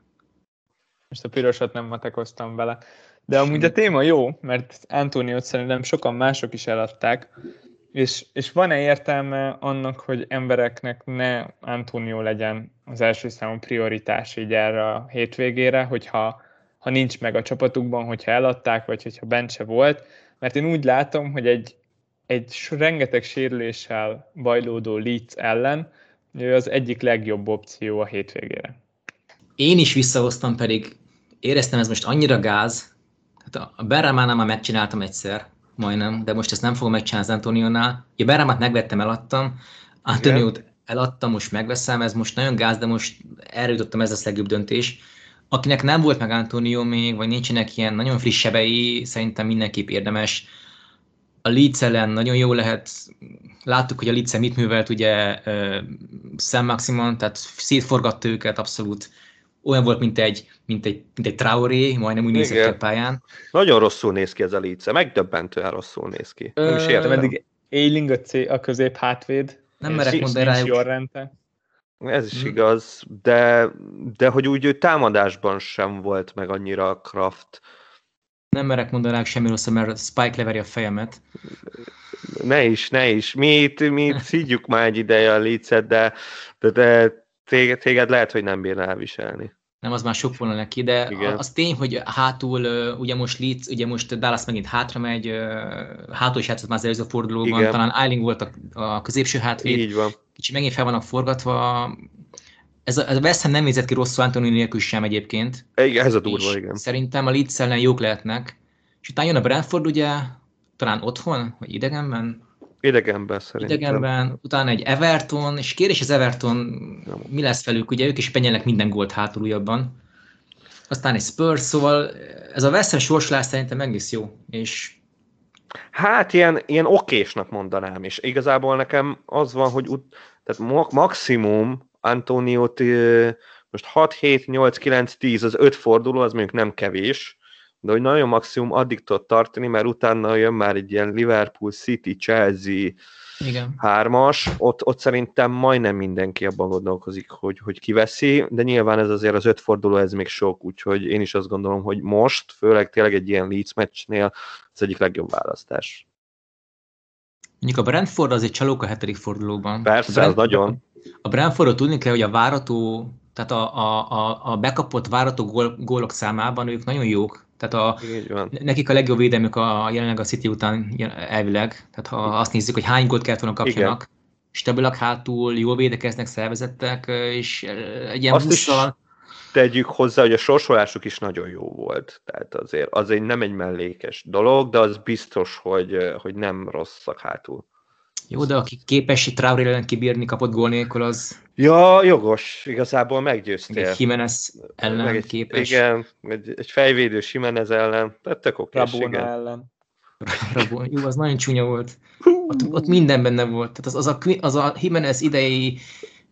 Most a pirosat nem matekoztam vele. De amúgy a téma jó, mert Antoniót szerintem sokan mások is eladták, és, és van-e értelme annak, hogy embereknek ne Antonio legyen az első számú prioritás így erre a hétvégére, hogyha ha nincs meg a csapatukban, hogyha eladták, vagy hogyha bent se volt, mert én úgy látom, hogy egy, egy rengeteg sérüléssel bajlódó Leeds ellen ő az egyik legjobb opció a hétvégére. Én is visszahoztam, pedig éreztem ez most annyira gáz. Hát a Berramánál már megcsináltam egyszer, majdnem, de most ezt nem fogom megcsinálni az Antoniónál. Ja, Berramát megvettem, eladtam, Antoniót eladtam, most megveszem, ez most nagyon gáz, de most erre jutottam, ez lesz a legjobb döntés. Akinek nem volt meg Antonio még, vagy nincsenek ilyen nagyon friss sebei, szerintem mindenképp érdemes. A Leeds ellen nagyon jó lehet, láttuk, hogy a Leeds mit művelt, ugye Sam Maximon, tehát szétforgatta őket abszolút. Olyan volt, mint egy, mint egy, mint egy Traoré, majdnem úgy nézett ki a pályán. Nagyon rosszul néz ki ez a Leeds, megdöbbentően rosszul néz ki. Nem is Ö, értem. eddig Ailing a, C, a közép hátvéd. Nem és merek mondani rájuk. Ez is Hm. igaz, de, de hogy úgy ő támadásban sem volt meg annyira a Kraft. Nem merek mondani rájuk semmi rosszat, mert Spike leveri a fejemet. Ne is, ne is. Mi itt, mi itt *laughs* szígyük már egy ideje a Leedset, de, de, de téged, téged lehet, hogy nem bírná elviselni. Nem, az már sok volna neki, de Igen. az tény, hogy hátul, ugye most Leeds, ugye most Dallas megint hátra megy, hátul is játszott már az előző fordulóban, Igen. talán Eiling volt a, a középső hátvéd, Így van. kicsit megint fel vannak forgatva. Ez a, ez a West Ham nem nézett ki rosszul Anthony nélkül sem egyébként. Igen, ez a durva, igen. Szerintem a Leeds ellen jók lehetnek. És utána jön a Brentford, ugye, talán otthon, vagy idegenben, Idegenben szerintem. idegenben, utána egy Everton, és kérdés az Everton, mi lesz velük, ugye ők is benyelnek minden gólt hátul újabban. Aztán egy Spurs, szóval ez a West Ham sorsolás szerintem egész jó, és Hát ilyen, ilyen okésnak mondanám, és igazából nekem az van, hogy ut- tehát ma- maximum Antoniót most 6, 7, 8, 9, 10, az 5 forduló, az mondjuk nem kevés, de hogy nagyon maximum addig tud tartani, mert utána jön már egy ilyen Liverpool, City, Chelsea igen. hármas, ott, ott szerintem majdnem mindenki abban gondolkozik, hogy, hogy kiveszi, de nyilván ez azért az öt forduló, ez még sok, úgyhogy én is azt gondolom, hogy most, főleg tényleg egy ilyen Leeds meccsnél az egyik legjobb választás. Mondjuk a Brentford az egy csalók a hetedik fordulóban. Persze, a Brent- az nagyon. A Brentfordot tudni kell, hogy a várató, tehát a, a, a, a bekapott várató gól, gólok számában ők nagyon jók. Tehát a, nekik a legjobb védelmük a, jelenleg a City után elvileg. Tehát ha azt nézzük, hogy hány gólt kellett volna kapjanak, stabilak hátul, jól védekeznek, szervezettek, és egy ilyen Azt is- busszal, Tegyük hozzá, hogy a sorsolásuk is nagyon jó volt. Tehát azért az egy, nem egy mellékes dolog, de az biztos, hogy, hogy nem rosszak hátul. Jó, de aki képes egy Traoré ellen kibírni kapott gól nélkül, az Ja, jogos, igazából meg meggyőztél. egy Jimenez ellen Meg egy, képes. Igen, egy, egy fejvédő Simenez ellen, tehát tök okés, Rabona igen. ellen. *laughs* Rabon. Jó, az nagyon csúnya volt. Ott, ott minden benne volt. Tehát az, az, a, az a Jimenez idei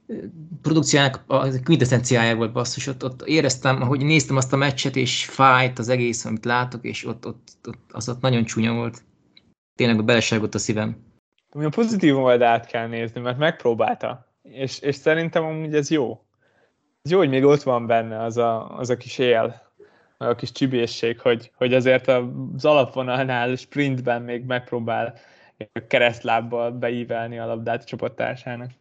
eh, produkciójának a quintessenciája volt basszus. Ott, ott éreztem, ahogy néztem azt a meccset, és fájt az egész, amit látok, és ott, ott, ott az ott nagyon csúnya volt. Tényleg beleságott a szívem. A pozitív oldalát kell nézni, mert megpróbálta. És, és szerintem amúgy ez jó. Ez jó, hogy még ott van benne az a, az a kis él, a kis csibészség, hogy, hogy azért az alapvonalnál sprintben még megpróbál keresztlábbal beívelni a labdát a csapattársának.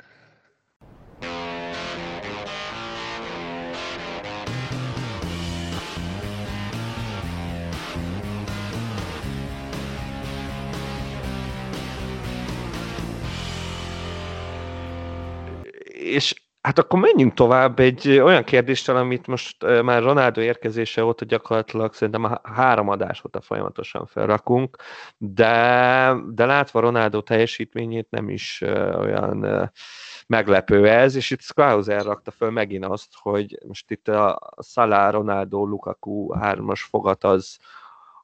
És hát akkor menjünk tovább. Egy olyan kérdéssel, amit most már Ronaldo érkezése óta gyakorlatilag szerintem a három adás óta folyamatosan felrakunk, de, de látva Ronaldo teljesítményét nem is olyan meglepő ez, és itt Skrauser rakta föl megint azt, hogy most itt a Salah, Ronaldo, Lukaku hármas fogat az,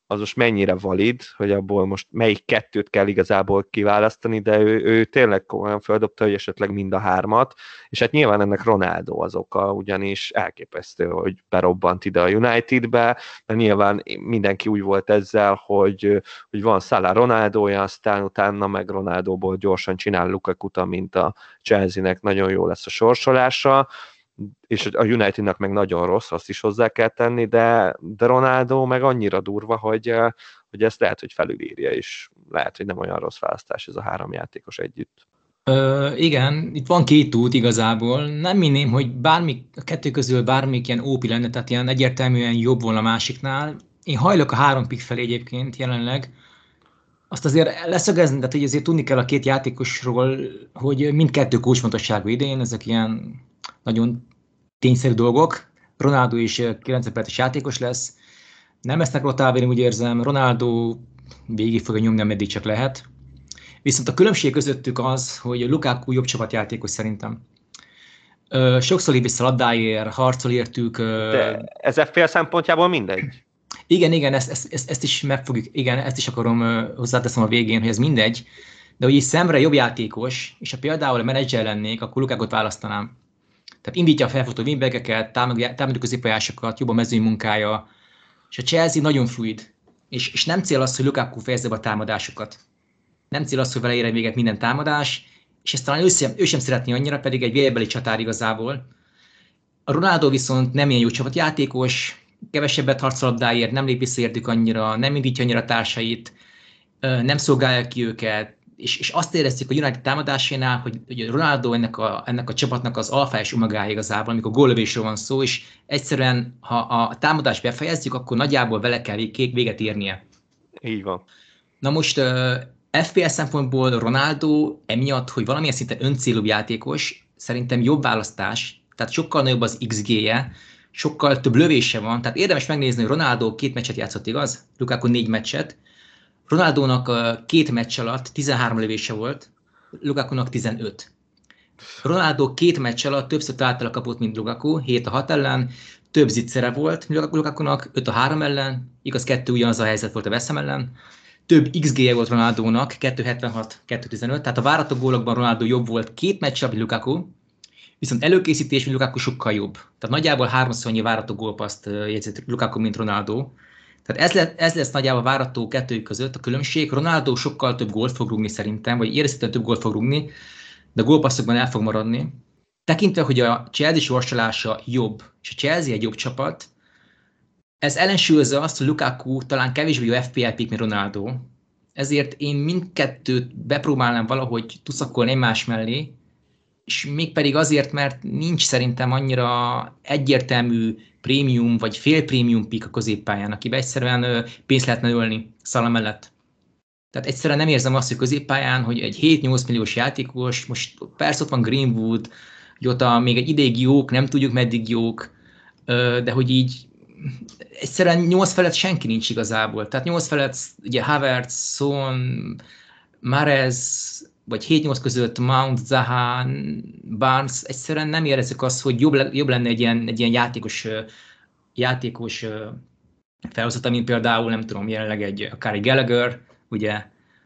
az most mennyire valid, hogy abból most melyik kettőt kell igazából kiválasztani, de ő, ő tényleg olyan földobta, hogy esetleg mind a hármat, és hát nyilván ennek Ronaldo az oka, ugyanis elképesztő, hogy berobbant ide a Unitedbe, de nyilván mindenki úgy volt ezzel, hogy, hogy van Salah Ronaldoja, aztán utána meg Ronaldoból gyorsan csinál Lukaku, mint a Chelsea-nek nagyon jó lesz a sorsolása, és a Unitednak meg nagyon rossz, azt is hozzá kell tenni, de, de Ronaldo meg annyira durva, hogy, hogy ezt lehet, hogy felülírja, és lehet, hogy nem olyan rossz választás ez a három játékos együtt. Ö, igen, itt van két út igazából. Nem minném, hogy bármi, a kettő közül bármik ilyen ópi lenne, tehát ilyen egyértelműen jobb volna a másiknál. Én hajlok a három pick felé egyébként jelenleg. Azt azért leszögezni, tehát hogy azért tudni kell a két játékosról, hogy mindkettő kulcsfontosságú idén, ezek ilyen nagyon tényszerű dolgok. Ronaldo is 90 perces játékos lesz. Nem lesznek rotálni, úgy érzem. Ronaldo végig fogja nyomni, ameddig csak lehet. Viszont a különbség közöttük az, hogy Lukaku jobb csapatjátékos szerintem. sokszor lép vissza labdáért, harcol értük. De ez FPL szempontjából mindegy. Igen, igen, ezt, ezt, ezt, ezt is meg fogjuk, igen, ezt is akarom hozzáteszem a végén, hogy ez mindegy, de hogy így szemre jobb játékos, és ha például a menedzser lennék, akkor Lukákot választanám. Tehát indítja a felfutó wingbackeket, támadó középpályásokat, jobb a mezőny munkája, és a Chelsea nagyon fluid, és, és nem cél az, hogy Lukaku fejezze be a támadásokat. Nem cél az, hogy vele érjen véget minden támadás, és ezt talán ő sem, ő sem szeretné annyira, pedig egy vélbeli csatár igazából. A Ronaldo viszont nem ilyen jó csapatjátékos, kevesebbet harcolabdáért, nem lép vissza annyira, nem indítja annyira társait, nem szolgálja ki őket, és, és azt éreztük a United támadásánál, hogy, hogy Ronaldo ennek a, ennek a csapatnak az alfa és omegája igazából, amikor góllövésről van szó, és egyszerűen, ha a támadást befejezzük, akkor nagyjából vele kell véget érnie. Így van. Na most uh, FPS szempontból Ronaldo emiatt, hogy valamilyen szinten öncélú játékos, szerintem jobb választás, tehát sokkal nagyobb az XG-je, sokkal több lövése van, tehát érdemes megnézni, hogy Ronaldo két meccset játszott, igaz? Lukaku négy meccset, Ronaldónak két meccs alatt 13 lövése volt, Lukaku-nak 15. Ronaldo két meccs alatt többször találtal kapott, mint Lukaku, 7 a 6 ellen, több zicsere volt Lukaku-nak, 5 a 3 ellen, igaz, kettő ugyanaz a helyzet volt a Veszem ellen, több XG-je volt Ronaldónak, 276-215, tehát a várató gólokban Ronaldo jobb volt két meccs, mint Lukaku, viszont előkészítés, mint Lukaku sokkal jobb. Tehát nagyjából háromszor annyi várató gólpaszt jegyzett Lukaku, mint Ronaldo. Tehát ez, le, ez lesz nagyjából várató kettőjük között a különbség. Ronaldo sokkal több gólt fog rúgni szerintem, vagy érezhetően több gólt fog rúgni, de gólpasszokban el fog maradni. Tekintve, hogy a Chelsea sorsolása jobb, és a Chelsea egy jobb csapat, ez ellensúlyozza azt, hogy Lukaku talán kevésbé jó FPL pick, mint Ronaldo. Ezért én mindkettőt bepróbálnám valahogy tuszakolni egymás mellé, és mégpedig azért, mert nincs szerintem annyira egyértelmű prémium vagy fél prémium pick a középpályán, akiben egyszerűen pénzt lehetne ölni szala mellett. Tehát egyszerűen nem érzem azt, hogy középpályán, hogy egy 7-8 milliós játékos, most persze ott van Greenwood, hogy ott még egy ideig jók, nem tudjuk meddig jók, de hogy így egyszerűen 8 felett senki nincs igazából. Tehát 8 felett ugye Havertz, Son, Marez, vagy 7-8 között Mount, Zaha, Barnes, egyszerűen nem érezzük azt, hogy jobb, jobb lenne egy ilyen, egy ilyen játékos, játékos felhozata, mint például, nem tudom, jelenleg egy akár egy Gallagher, ugye,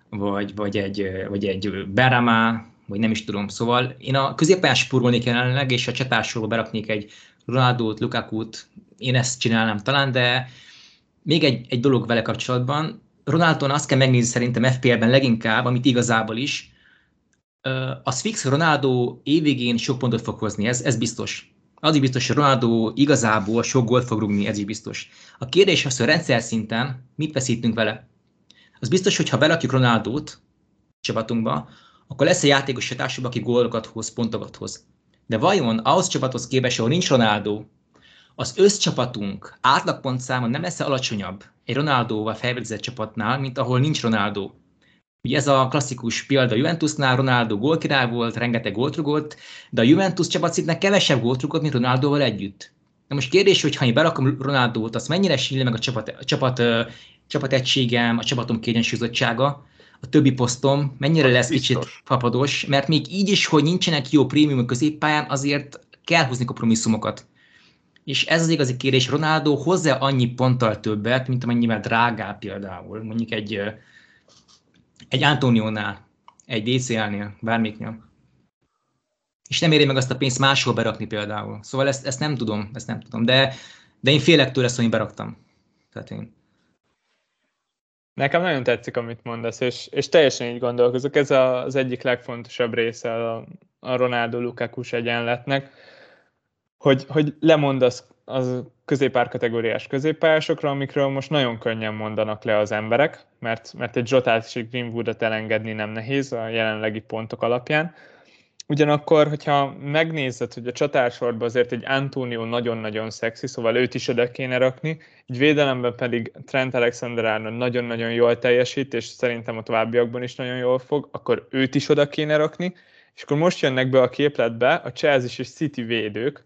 vagy, vagy egy, vagy egy Berama, vagy nem is tudom. Szóval én a középpályán spórolnék jelenleg, és a csatásról beraknék egy Ronaldo-t, Lukaku-t, én ezt csinálnám talán, de még egy, egy dolog vele kapcsolatban, Ronaldon azt kell megnézni szerintem FPL-ben leginkább, amit igazából is, az fix, Ronaldo évvégén sok pontot fog hozni, ez, ez biztos. Az is biztos, hogy Ronaldo igazából sok gólt fog rúgni, ez is biztos. A kérdés az, hogy rendszer szinten mit veszítünk vele. Az biztos, hogy ha belakjuk Ronaldót csapatunkba, akkor lesz egy játékos a társadalom, aki gólokat hoz, pontokat hoz. De vajon ahhoz csapathoz képest, ahol nincs Ronaldo, az összcsapatunk átlagpontszáma nem lesz alacsonyabb egy Ronaldóval felvegyezett csapatnál, mint ahol nincs Ronaldo. Ugye ez a klasszikus példa Juventusnál, Ronaldo gólkirály volt, rengeteg gólt rugott, de a Juventus csapatszintnek kevesebb gólt rugott, mint Ronaldoval együtt. Na most kérdés, hogy ha én berakom Ronaldót, az mennyire síli meg a csapat, a csapat, csapat egységem, a csapatom kiegyensúlyozottsága, a többi posztom mennyire az lesz biztos. kicsit papados, mert még így is, hogy nincsenek jó prémium középpályán, azért kell húzni kompromisszumokat. És ez az igazi kérdés, Ronaldo hozzá annyi ponttal többet, mint amennyivel drágább például, mondjuk egy, egy Antoniónál, egy DCL-nél, bármiknél. És nem éri meg azt a pénzt máshol berakni például. Szóval ezt, ezt nem tudom, ezt nem tudom, de, de én félek tőle, hogy beraktam. Tehát én, Nekem nagyon tetszik, amit mondasz, és, és teljesen így gondolkozok. Ez a, az egyik legfontosabb része a, a Ronaldo Lukaku egyenletnek, hogy, hogy lemondasz az középár kategóriás középpályásokra, amikről most nagyon könnyen mondanak le az emberek, mert, mert egy Zsotát és egy Greenwoodot elengedni nem nehéz a jelenlegi pontok alapján. Ugyanakkor, hogyha megnézed, hogy a csatársorban azért egy Antonio nagyon-nagyon szexi, szóval őt is oda kéne rakni, egy védelemben pedig Trent Alexander-Arnold nagyon-nagyon jól teljesít, és szerintem a továbbiakban is nagyon jól fog, akkor őt is oda kéne rakni, és akkor most jönnek be a képletbe a Chelsea és City védők,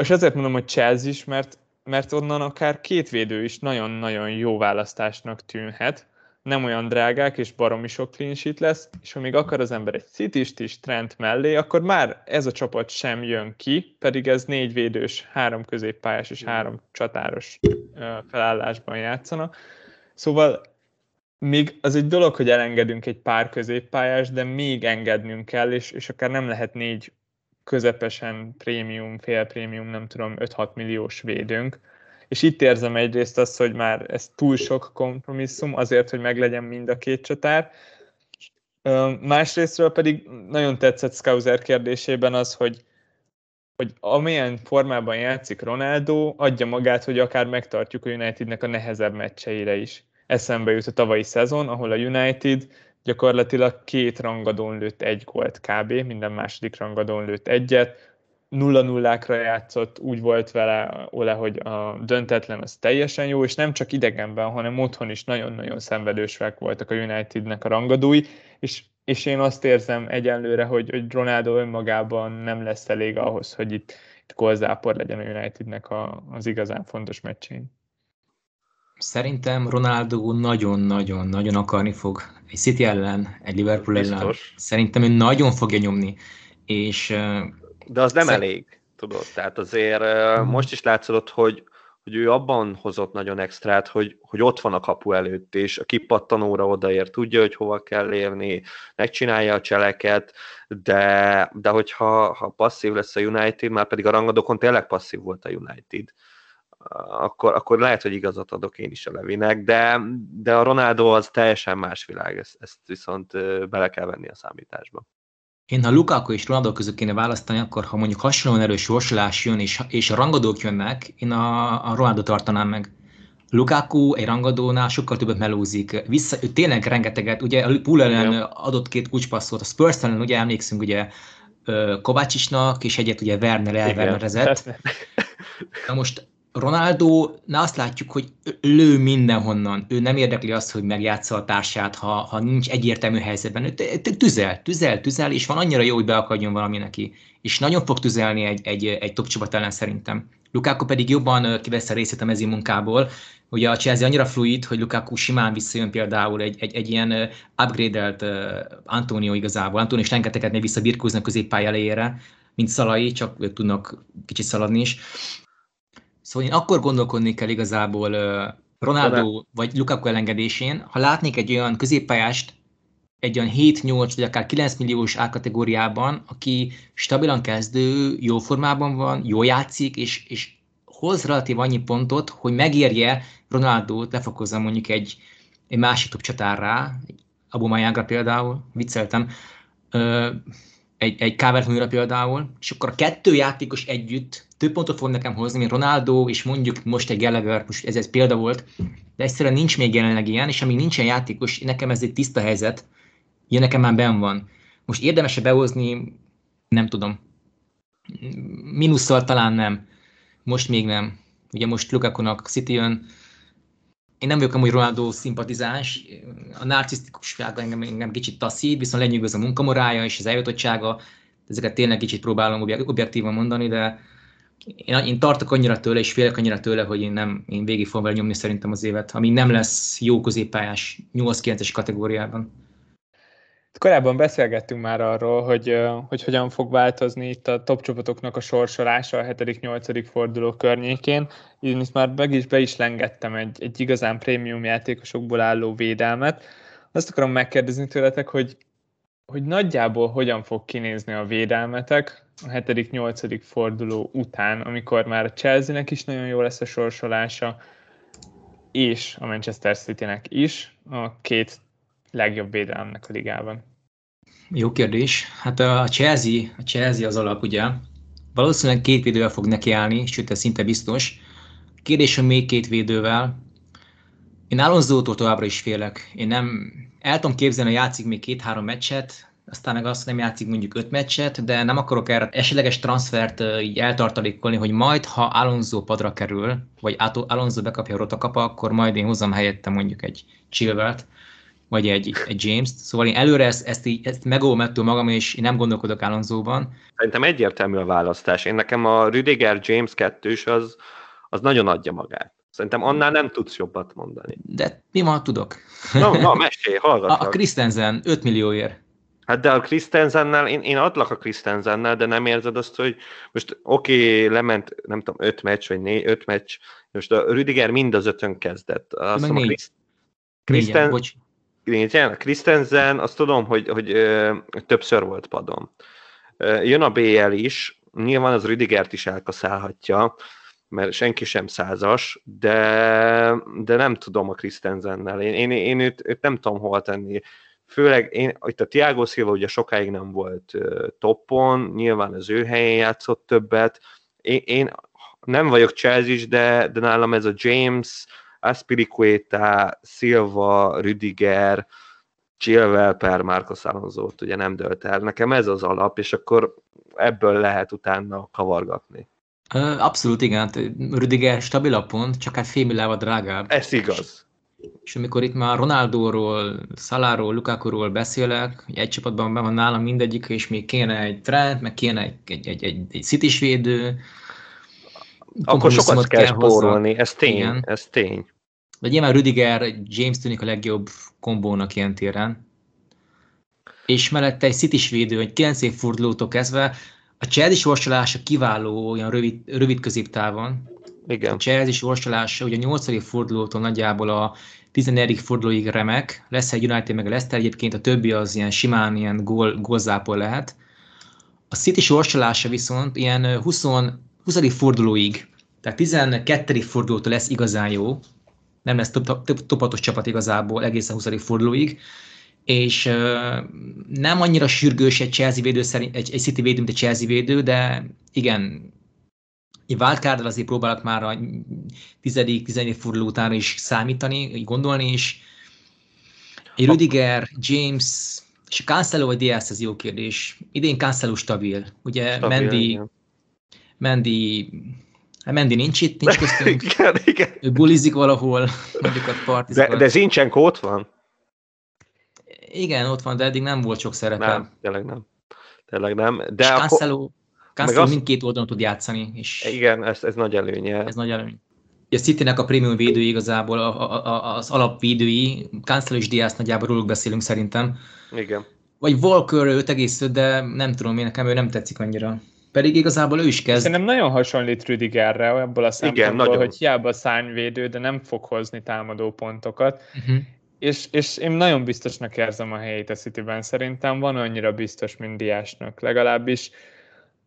és azért mondom, hogy Chelsea is, mert, mert onnan akár két védő is nagyon-nagyon jó választásnak tűnhet, nem olyan drágák, és baromi sok clean sheet lesz, és ha még akar az ember egy city is Trent mellé, akkor már ez a csapat sem jön ki, pedig ez négy védős, három középpályás és három csatáros felállásban játszana. Szóval még az egy dolog, hogy elengedünk egy pár középpályás, de még engednünk kell, és, és akár nem lehet négy közepesen prémium, fél prémium, nem tudom, 5-6 milliós védőnk, és itt érzem egyrészt azt, hogy már ez túl sok kompromisszum azért, hogy meglegyen mind a két csatár. Másrésztről pedig nagyon tetszett Scouser kérdésében az, hogy, hogy amilyen formában játszik Ronaldo, adja magát, hogy akár megtartjuk a Unitednek a nehezebb meccseire is. Eszembe jut a tavalyi szezon, ahol a United gyakorlatilag két rangadón lőtt egy gólt kb, minden második rangadón lőtt egyet, nulla nullákra játszott, úgy volt vele Ole, hogy a döntetlen az teljesen jó, és nem csak idegenben, hanem otthon is nagyon-nagyon szenvedősek voltak a Unitednek a rangadói, és, és én azt érzem egyenlőre, hogy, hogy Ronaldo önmagában nem lesz elég ahhoz, hogy itt, itt gólzápor legyen a Unitednek a, az igazán fontos meccsén. Szerintem Ronaldo nagyon-nagyon-nagyon akarni fog egy City ellen, egy Liverpool Biztos. ellen. Szerintem ő nagyon fogja nyomni, és de az nem Szer- elég, tudod. Tehát azért most is látszott, hogy, hogy ő abban hozott nagyon extrát, hogy, hogy ott van a kapu előtt, és a kipattanóra odaér, tudja, hogy hova kell érni, megcsinálja a cseleket, de, de hogyha ha passzív lesz a United, már pedig a rangadókon tényleg passzív volt a United, akkor, akkor lehet, hogy igazat adok én is a Levinek, de, de a Ronaldo az teljesen más világ, ezt, ezt viszont bele kell venni a számításba. Én ha Lukaku és Ronaldo között kéne választani, akkor ha mondjuk hasonlóan erős sorsolás jön, és, és a rangadók jönnek, én a, a Ronaldo tartanám meg. Lukaku egy rangadónál sokkal többet melózik. Vissza, ő tényleg rengeteget, ugye a Pool ellen adott két kulcspasszot, a Spurs ellen ugye emlékszünk ugye Kovácsisnak, és egyet ugye Werner elvernerezett. *laughs* Na most Ronaldo, na azt látjuk, hogy lő mindenhonnan. Ő nem érdekli azt, hogy megjátsza a társát, ha, ha nincs egyértelmű helyzetben. Ő tüzel, tüzel, tüzel, és van annyira jó, hogy beakadjon valami neki. És nagyon fog tüzelni egy, egy, egy top csapat ellen szerintem. Lukaku pedig jobban kivesz a részét a mezi munkából. Ugye a Chelsea annyira fluid, hogy Lukaku simán visszajön például egy, egy, egy ilyen upgrade-elt Antonio igazából. Antonio is rengeteget még visszabirkózni a középpálya elejére, mint Szalai, csak ők tudnak kicsit szaladni is Szóval én akkor gondolkodnék el igazából Ronaldo vagy Lukaku elengedésén, ha látnék egy olyan középpályást, egy olyan 7-8 vagy akár 9 milliós árkategóriában, aki stabilan kezdő, jó formában van, jó játszik, és, és hoz relatív annyi pontot, hogy megérje Ronaldo-t lefokozza mondjuk egy, egy másik top csatárra, Abumayangra például, vicceltem, egy, egy calvert például, és akkor a kettő játékos együtt több pontot fog nekem hozni, mint Ronaldo, és mondjuk most egy Gallagher, most ez egy példa volt, de egyszerűen nincs még jelenleg ilyen, és amíg nincsen játékos, nekem ez egy tiszta helyzet, ilyen nekem már ben van. Most érdemes-e behozni, nem tudom. Minusszal talán nem. Most még nem. Ugye most Lukakunak City jön, én nem vagyok amúgy Ronaldo szimpatizáns, a narcisztikussága engem, engem kicsit taszít, viszont lenyűgöz a munkamorája és az eljutottsága, ezeket tényleg kicsit próbálom objektívan mondani, de én, én tartok annyira tőle, és félek annyira tőle, hogy én, nem, én végig fogom vele nyomni szerintem az évet, ami nem lesz jó középpályás 8-9-es kategóriában. Korábban beszélgettünk már arról, hogy, hogy hogyan fog változni itt a top csapatoknak a sorsolása a 7.-8. forduló környékén. Én itt már meg is be is lengettem egy, egy igazán prémium játékosokból álló védelmet. Azt akarom megkérdezni tőletek, hogy, hogy nagyjából hogyan fog kinézni a védelmetek a 7.-8. forduló után, amikor már a Chelsea-nek is nagyon jó lesz a sorsolása, és a Manchester City-nek is a két legjobb védelemnek a ligában. Jó kérdés. Hát a Chelsea, a Chelsea az alap, ugye? Valószínűleg két védővel fog nekiállni, sőt, ez szinte biztos. Kérdés, hogy még két védővel. Én Alonzótól továbbra is félek. Én nem, el tudom képzelni, hogy játszik még két-három meccset, aztán meg azt nem játszik mondjuk öt meccset, de nem akarok erre esetleges transfert így eltartalékolni, hogy majd, ha Alonso padra kerül, vagy Alonso bekapja a rotakapa, akkor majd én hozzam helyette mondjuk egy Chilvert, vagy egy, egy James-t. Szóval én előre ezt, ezt, így, ezt megóvom ettől magam, és én nem gondolkodok Alonso-ban. Szerintem egyértelmű a választás. Én nekem a Rüdiger James kettős az, az nagyon adja magát. Szerintem annál nem tudsz jobbat mondani. De mi ma tudok? Na, na mesélj, hallgatlak. A, a Christensen 5 millióért. Hát de a Christensennel, én, én adlak a Christensennel, de nem érzed azt, hogy most oké, okay, lement, nem tudom, öt meccs, vagy né, öt meccs, most a Rüdiger mind az ötön kezdett. Azt Meg négy. Christ, Christen, négyen, bocs. Négyen, a Christensen, azt tudom, hogy, hogy ö, többször volt padon. Ö, jön a BL is, nyilván az Rüdigert is elkaszálhatja, mert senki sem százas, de, de nem tudom a Christensennel. Én, én, én őt, őt nem tudom hol tenni főleg én, itt a Tiago Silva ugye sokáig nem volt toppon, nyilván az ő helyén játszott többet. Én, én nem vagyok chelsea de, de nálam ez a James, Aspiricueta, Silva, Rüdiger, Chilwell per Marcos alonso ugye nem dölt el. Nekem ez az alap, és akkor ebből lehet utána kavargatni. Abszolút igen, hát Rüdiger stabilabb pont, csak hát fél drágább. Ez igaz. És amikor itt már Ronaldóról, Szaláról, Lukakuról beszélek, egy csapatban van nálam mindegyik, és még kéne egy Trent, meg kéne egy, egy, egy, egy, egy city védő. Akkor sokat kell spórolni, ez tény, Igen. ez tény. De nyilván Rüdiger, James tűnik a legjobb kombónak ilyen téren. És mellette egy city védő, egy 9 év fordulótól kezdve, a Chelsea sorsolása kiváló olyan rövid, rövid középtávon, igen. A Chelsea sorsolása, ugye a 8. fordulótól nagyjából a 14. fordulóig remek, lesz egy United meg a Leicester, egyébként a többi az ilyen simán ilyen gól, gólzápol lehet. A City sorsolása viszont ilyen 20, 20. fordulóig, tehát 12. fordulótól lesz igazán jó, nem lesz topatos csapat igazából egészen 20. fordulóig, és uh, nem annyira sürgős egy Chelsea védő szerint, egy, egy City védő, mint egy Chelsea védő, de igen, egy wildcard azért próbálok már a tizedik, tizedik forduló után is számítani, gondolni is. Egy Rudiger, James, és a Cancelo vagy Diaz, ez jó kérdés. Idén Cancelo stabil. Ugye stabil, Mendy, igen. Mendy, hát Mendy nincs itt, nincs köztünk. *laughs* igen, igen. Ő bulizik valahol, mondjuk a partizokat. De, de Zincsenko ott van? Igen, ott van, de eddig nem volt sok szerepe. Nem, tényleg nem. Tényleg nem. De és akkor... Cancelo, Cancelo mindkét oldalon tud játszani. És igen, ez, ez nagy előnye. Ez nagy előny. A city a premium védői igazából, a, a, a, az alapvédői, Cancelo és Diaz nagyjából róluk beszélünk szerintem. Igen. Vagy Walker 5,5, de nem tudom, én nekem ő nem tetszik annyira. Pedig igazából ő is kezd. Szerintem nagyon hasonlít Rüdigerre, abból a szempontból, Igen, hogy hiába szányvédő, de nem fog hozni támadó pontokat. Uh-huh. És, és én nagyon biztosnak érzem a helyét a Cityben. Szerintem van annyira biztos, mint Diásnak. Legalábbis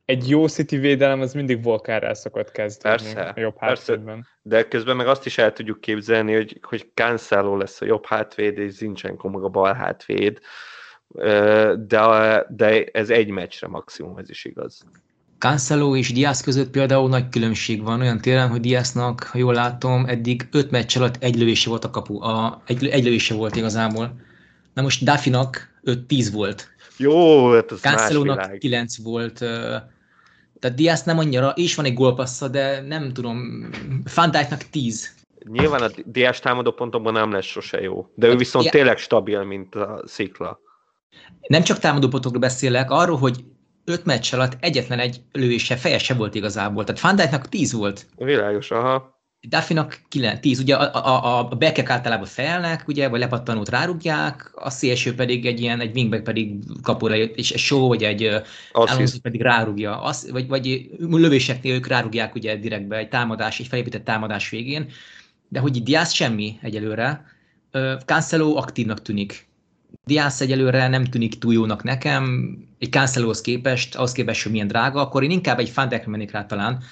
egy jó City védelem az mindig Volkárral szokott kezdeni persze, a jobb hátvédben. De közben meg azt is el tudjuk képzelni, hogy, hogy Cancelo lesz a jobb hátvéd, és Zincsenko meg a bal hátvéd, de, de ez egy meccsre maximum, ez is igaz. Cancelo és Diaz között például nagy különbség van olyan téren, hogy Diaznak, ha jól látom, eddig öt meccs alatt egy lövése volt a kapu, a, egy, egy lövése volt igazából. Na most Dafinak 5-10 volt. Jó, hát az Cancelo-nak 9 volt, tehát Diaz nem annyira, és van egy gólpassza, de nem tudom, Fandijknak 10. Nyilván a Diaz támadó pontokban nem lesz sose jó, de ő hát viszont tényleg stabil, mint a szikla. Nem csak támadó pontokról beszélek, arról, hogy öt meccs alatt egyetlen egy lőése, feje se volt igazából. Tehát Fandijknak 10 volt. Világos, aha. Duffinak 10, ugye a, a, a backek általában felnek, ugye, vagy lepattanót rárugják, a szélső pedig egy ilyen, egy wingback pedig kapura, és egy show, vagy egy Alonso pedig rárugja, az, vagy, vagy lövéseknél ők rárugják ugye direktbe egy támadás, egy felépített támadás végén, de hogy Diaz semmi egyelőre, Cancelo aktívnak tűnik. Diaz egyelőre nem tűnik túl jónak nekem, egy Cancelohoz képest, ahhoz képest, hogy milyen drága, akkor én inkább egy Fandekre mennék rá talán,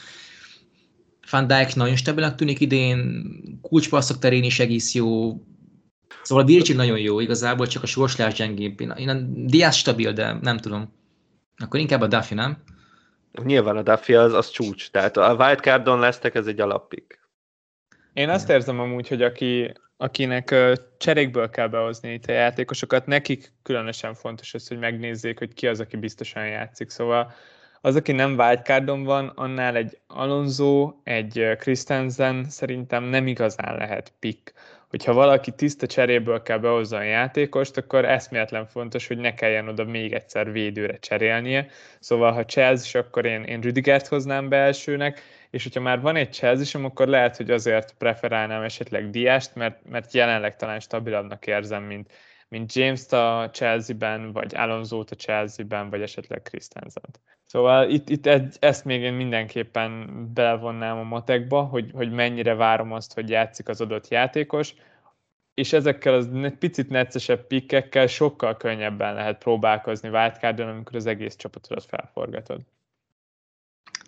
van Dijk nagyon stabilnak tűnik idén, kulcspasszok terén is egész jó, Szóval a Virgil nagyon jó, igazából csak a sorslás gyengébb. Én a Diaz stabil, de nem tudom. Akkor inkább a Duffy, nem? Nyilván a Duffy az, az csúcs, tehát a wildcardon lesztek, ez egy alappik. Én azt érzem amúgy, hogy aki, akinek cserékből kell behozni itt a játékosokat, nekik különösen fontos az, hogy megnézzék, hogy ki az, aki biztosan játszik. Szóval az, aki nem wildcardon van, annál egy Alonso, egy Christensen szerintem nem igazán lehet pick. Hogyha valaki tiszta cseréből kell behozza a játékost, akkor eszméletlen fontos, hogy ne kelljen oda még egyszer védőre cserélnie. Szóval, ha Chelsea, akkor én, én Rüdigert hoznám be elsőnek, és hogyha már van egy chelsea akkor lehet, hogy azért preferálnám esetleg Diást, mert, mert jelenleg talán stabilabbnak érzem, mint, mint James-t a Chelsea-ben, vagy Alonso-t a Chelsea-ben, vagy esetleg Christensen-t. Szóval itt, itt egy, ezt még én mindenképpen belevonnám a matekba, hogy, hogy mennyire várom azt, hogy játszik az adott játékos, és ezekkel az picit neccesebb pikkekkel sokkal könnyebben lehet próbálkozni wildcardon, amikor az egész csapatodat felforgatod.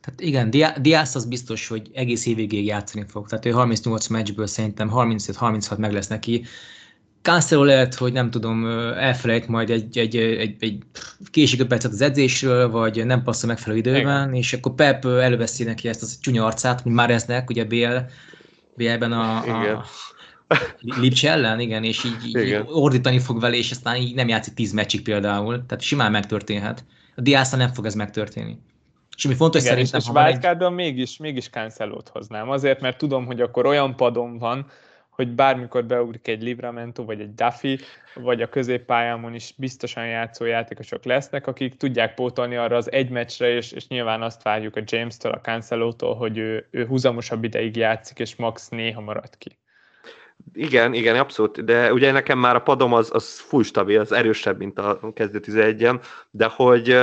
Tehát igen, Diász az biztos, hogy egész évvégéig játszani fog. Tehát ő 38 meccsből szerintem 35-36 meg lesz neki. Cancelo lehet, hogy nem tudom, elfelejt majd egy, egy, egy, egy késik percet az edzésről, vagy nem passzol megfelelő időben, Igen. és akkor Pep előveszi neki ezt a csúnya arcát, mint Mareznek, ugye BL, BL-ben a, a Lipcse ellen, igen, és így, így igen. ordítani fog vele, és aztán így nem játszik tíz meccsig például, tehát simán megtörténhet. A Diásza nem fog ez megtörténni. És ami fontos igen, szerintem... És, és wildcardon egy... mégis, mégis Cancelót hoznám, azért, mert tudom, hogy akkor olyan padom van, hogy bármikor beugrik egy Livramento, vagy egy Duffy, vagy a középpályámon is biztosan játszó játékosok lesznek, akik tudják pótolni arra az egy meccsre, és, és nyilván azt várjuk a James-től, a Cancelo-tól, hogy ő, ő húzamosabb ideig játszik, és max néha marad ki. Igen, igen, abszolút, de ugye nekem már a padom az, az full stabil, az erősebb, mint a kezdő 11 de hogy,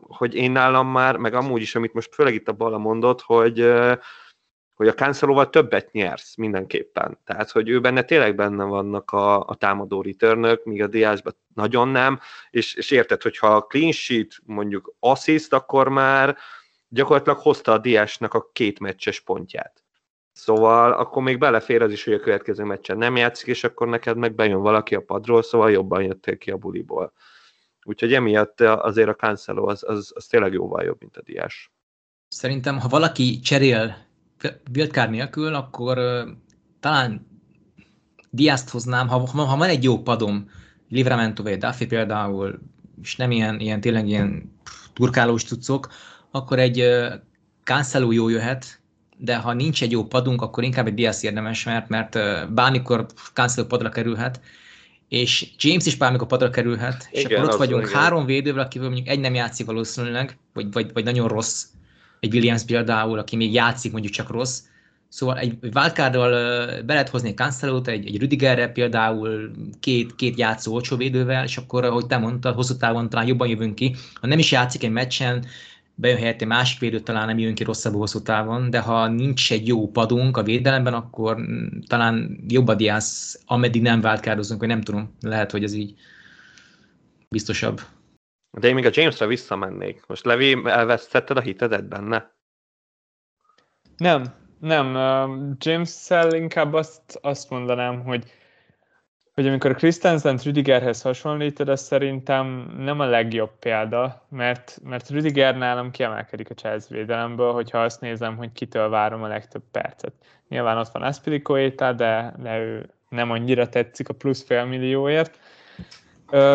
hogy én nálam már, meg amúgy is, amit most főleg itt a Bala mondott, hogy hogy a Cancelóval többet nyersz mindenképpen. Tehát, hogy ő benne tényleg benne vannak a, a támadó returnök, míg a Diázsban nagyon nem, és, és érted, hogyha a clean sheet mondjuk assist, akkor már gyakorlatilag hozta a Diásnak a két meccses pontját. Szóval akkor még belefér az is, hogy a következő meccsen nem játszik, és akkor neked meg bejön valaki a padról, szóval jobban jöttél ki a buliból. Úgyhogy emiatt azért a Cancelo az, az, az tényleg jóval jobb, mint a Diás. Szerintem, ha valaki cserél wildcard nélkül, akkor uh, talán Diázt hoznám, ha, ha van egy jó padom, Livramento vagy Duffy például, és nem ilyen, ilyen tényleg ilyen turkálós cuccok, akkor egy uh, Cancelo jó jöhet, de ha nincs egy jó padunk, akkor inkább egy Diaz érdemes, mert, mert bármikor Cancelo padra kerülhet, és James is bármikor padra kerülhet, és igen, akkor ott vagyunk igen. három védővel, akiből mondjuk egy nem játszik valószínűleg, vagy, vagy, vagy nagyon rossz, egy Williams például, aki még játszik, mondjuk csak rossz. Szóval egy wildcarddal be lehet hozni cancelo egy, egy Rüdigerre például, két, két játszó olcsó védővel, és akkor, ahogy te mondtad, hosszú távon talán jobban jövünk ki. Ha nem is játszik egy meccsen, bejön helyette másik védő, talán nem jön ki rosszabb hosszú távon, de ha nincs egy jó padunk a védelemben, akkor talán jobb a diász, ameddig nem váltkározunk, vagy nem tudom, lehet, hogy ez így biztosabb. De én még a Jamesre visszamennék. Most Levi, elvesztetted a hitedet benne? Nem, nem. James-szel inkább azt, azt mondanám, hogy, hogy amikor Christensen Rüdigerhez hasonlítod, az szerintem nem a legjobb példa, mert, mert Rüdiger nálam kiemelkedik a Chelsea védelemből, hogyha azt nézem, hogy kitől várom a legtöbb percet. Nyilván ott van Aspilicueta, de, de ő nem annyira tetszik a plusz fél millióért,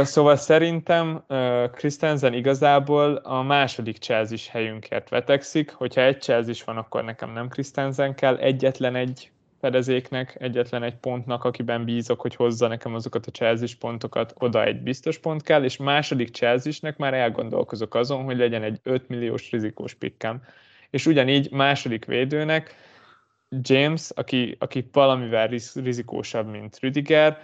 Szóval szerintem Christensen igazából a második Chelsea helyünkért vetekszik. Hogyha egy Chelsea van, akkor nekem nem Christensen kell, egyetlen egy fedezéknek, egyetlen egy pontnak, akiben bízok, hogy hozza nekem azokat a Chelsea pontokat, oda egy biztos pont kell, és második chelsea már elgondolkozok azon, hogy legyen egy 5 milliós rizikós pikkem. És ugyanígy második védőnek James, aki, aki valamivel riz, rizikósabb, mint Rüdiger,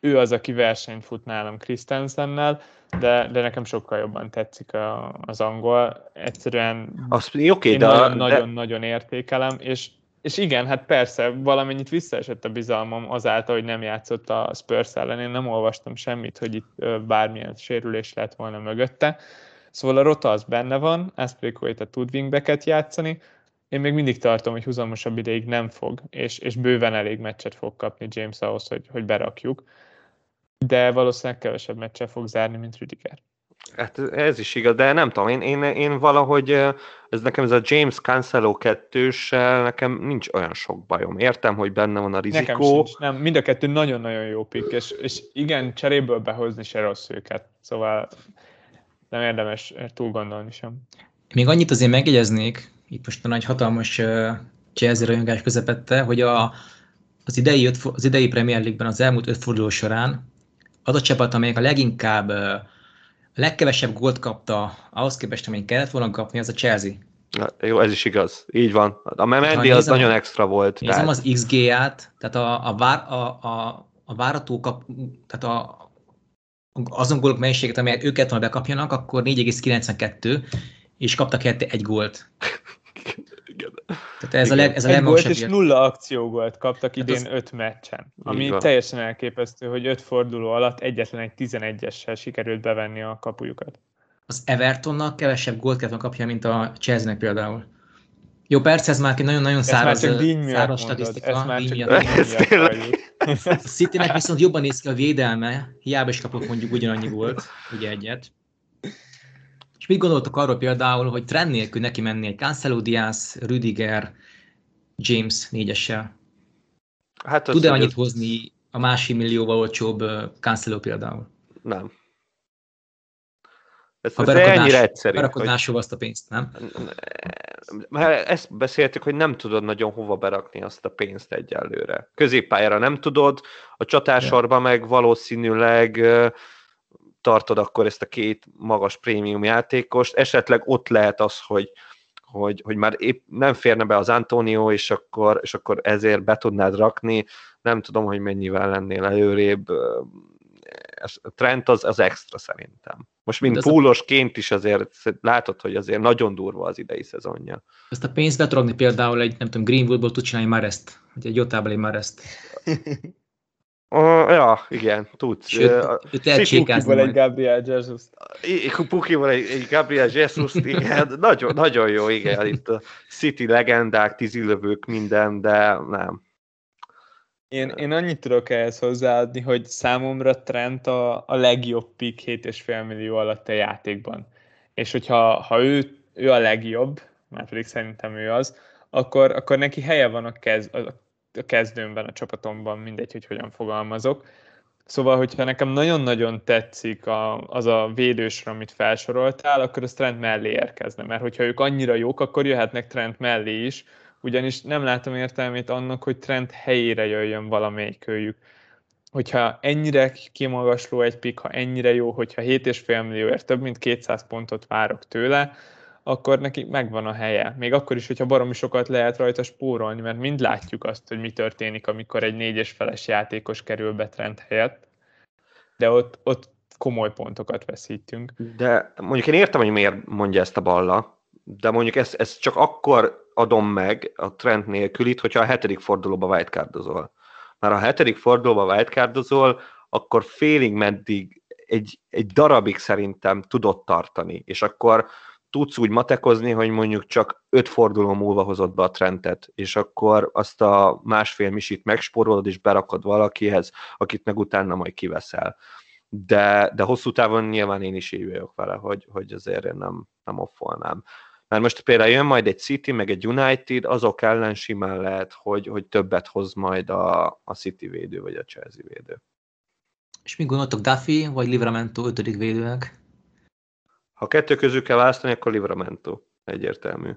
ő az, aki versenyt fut nálam Christensennel, de, de nekem sokkal jobban tetszik a, az angol. Egyszerűen Azt, okay, én nagyon-nagyon de... értékelem, és, és igen, hát persze, valamennyit visszaesett a bizalmam azáltal, hogy nem játszott a Spurs ellen. Én nem olvastam semmit, hogy itt bármilyen sérülés lett volna mögötte. Szóval a Rota az benne van, Aspilicueta tud wingbacket játszani, én még mindig tartom, hogy húzamosabb ideig nem fog, és, és bőven elég meccset fog kapni James ahhoz, hogy, hogy berakjuk de valószínűleg kevesebb meccset fog zárni, mint Rüdiger. Hát ez is igaz, de nem tudom, én, én, én valahogy, ez nekem ez a James Cancelo kettős, nekem nincs olyan sok bajom. Értem, hogy benne van a rizikó. Nekem sincs, nem, mind a kettő nagyon-nagyon jó pick, és, és igen, cseréből behozni se rossz őket, szóval nem érdemes túl gondolni sem. Még annyit azért megjegyeznék, itt most a nagy hatalmas uh, Chelsea rajongás közepette, hogy a, az idei, öt, az idei Premier League-ben az elmúlt öt forduló során az a csapat, amelyik a leginkább, a legkevesebb gólt kapta ahhoz képest, amelyik kellett volna kapni, az a Chelsea. Na, jó, ez is igaz. Így van. A Memendi az nagyon extra volt. Nézem tehát... az XG-át, tehát a, a, vár, a, a, a várató kap, tehát a, azon gólok mennyiséget, amelyet őket volna bekapjanak, akkor 4,92, és kaptak érte egy gólt. Tehát ez Igen. a, leg, ez a egy gólt és nulla akciógolt kaptak hát idén az... öt meccsen, ami teljesen elképesztő, hogy öt forduló alatt egyetlen egy 11-essel sikerült bevenni a kapujukat. Az Evertonnak kevesebb gólt kellett kapja, mint a Chelsea-nek például. Jó, persze ez már egy nagyon-nagyon száraz, száraz statisztika. Ez már csak a Citynek viszont jobban néz ki a védelme, hiába is kapott mondjuk ugyanannyi volt, ugye egyet. És mit gondoltok arról például, hogy trend nélkül neki menni egy Cancelo Diaz, Rüdiger, James négyessel? Hát Tud-e annyit ez... hozni a másik millióval olcsóbb Cancelo például? Nem. Ez, ha ez ennyire egyszerű. Berakod hogy... azt a pénzt, nem? Mert ezt beszéltük, hogy nem tudod nagyon hova berakni azt a pénzt egyelőre. Középpályára nem tudod, a csatásorban meg valószínűleg tartod akkor ezt a két magas prémium játékost, esetleg ott lehet az, hogy, hogy, hogy már épp nem férne be az Antonio, és akkor, és akkor ezért be tudnád rakni, nem tudom, hogy mennyivel lennél előrébb, ez, a trend az, az extra szerintem. Most mint púlosként is azért látod, hogy azért nagyon durva az idei szezonja. Ezt a pénzt betrogni például egy, nem tudom, Greenwoodból tud csinálni Marest, vagy egy Jotából egy Marest. *laughs* Uh, ja, igen, tudsz. Sőt, uh, egy Gabriel Jesus. Pukiból egy, egy Gabriel Jesus, igen, *laughs* nagyon, nagyon jó, igen, itt a City legendák, tízilövők, minden, de nem. Én, én annyit tudok ehhez hozzáadni, hogy számomra Trent a, a legjobb pick 7,5 millió alatt a játékban. És hogyha ha ő, ő a legjobb, már pedig szerintem ő az, akkor, akkor neki helye van a, kez, a a kezdőmben, a csapatomban, mindegy, hogy hogyan fogalmazok. Szóval, hogyha nekem nagyon-nagyon tetszik a, az a védősre, amit felsoroltál, akkor az Trent mellé érkezne, mert hogyha ők annyira jók, akkor jöhetnek Trent mellé is, ugyanis nem látom értelmét annak, hogy Trent helyére jöjjön valamelyik őjük. Hogyha ennyire kimagasló egy pik, ha ennyire jó, hogyha 7,5 millióért több mint 200 pontot várok tőle, akkor neki megvan a helye. Még akkor is, hogyha baromi sokat lehet rajta spórolni, mert mind látjuk azt, hogy mi történik, amikor egy négyes feles játékos kerül be trend helyett, de ott, ott komoly pontokat veszítünk. De mondjuk én értem, hogy miért mondja ezt a balla, de mondjuk ezt, ezt csak akkor adom meg a trend nélkül itt, hogyha a hetedik fordulóba wildcardozol. Már a hetedik fordulóba wildcardozol, akkor félig meddig egy, egy darabig szerintem tudott tartani, és akkor tudsz úgy matekozni, hogy mondjuk csak öt forduló múlva hozott be a trendet, és akkor azt a másfél misit megspórolod, és berakod valakihez, akit meg utána majd kiveszel. De, de hosszú távon nyilván én is így vagyok vele, hogy, hogy azért én nem, nem offolnám. Mert most például jön majd egy City, meg egy United, azok ellen simán lehet, hogy, hogy többet hoz majd a, a City védő, vagy a Chelsea védő. És mi gondoltok, Duffy vagy Livramento ötödik védőnek? Ha kettő közül kell választani, akkor Livramento. Egyértelmű.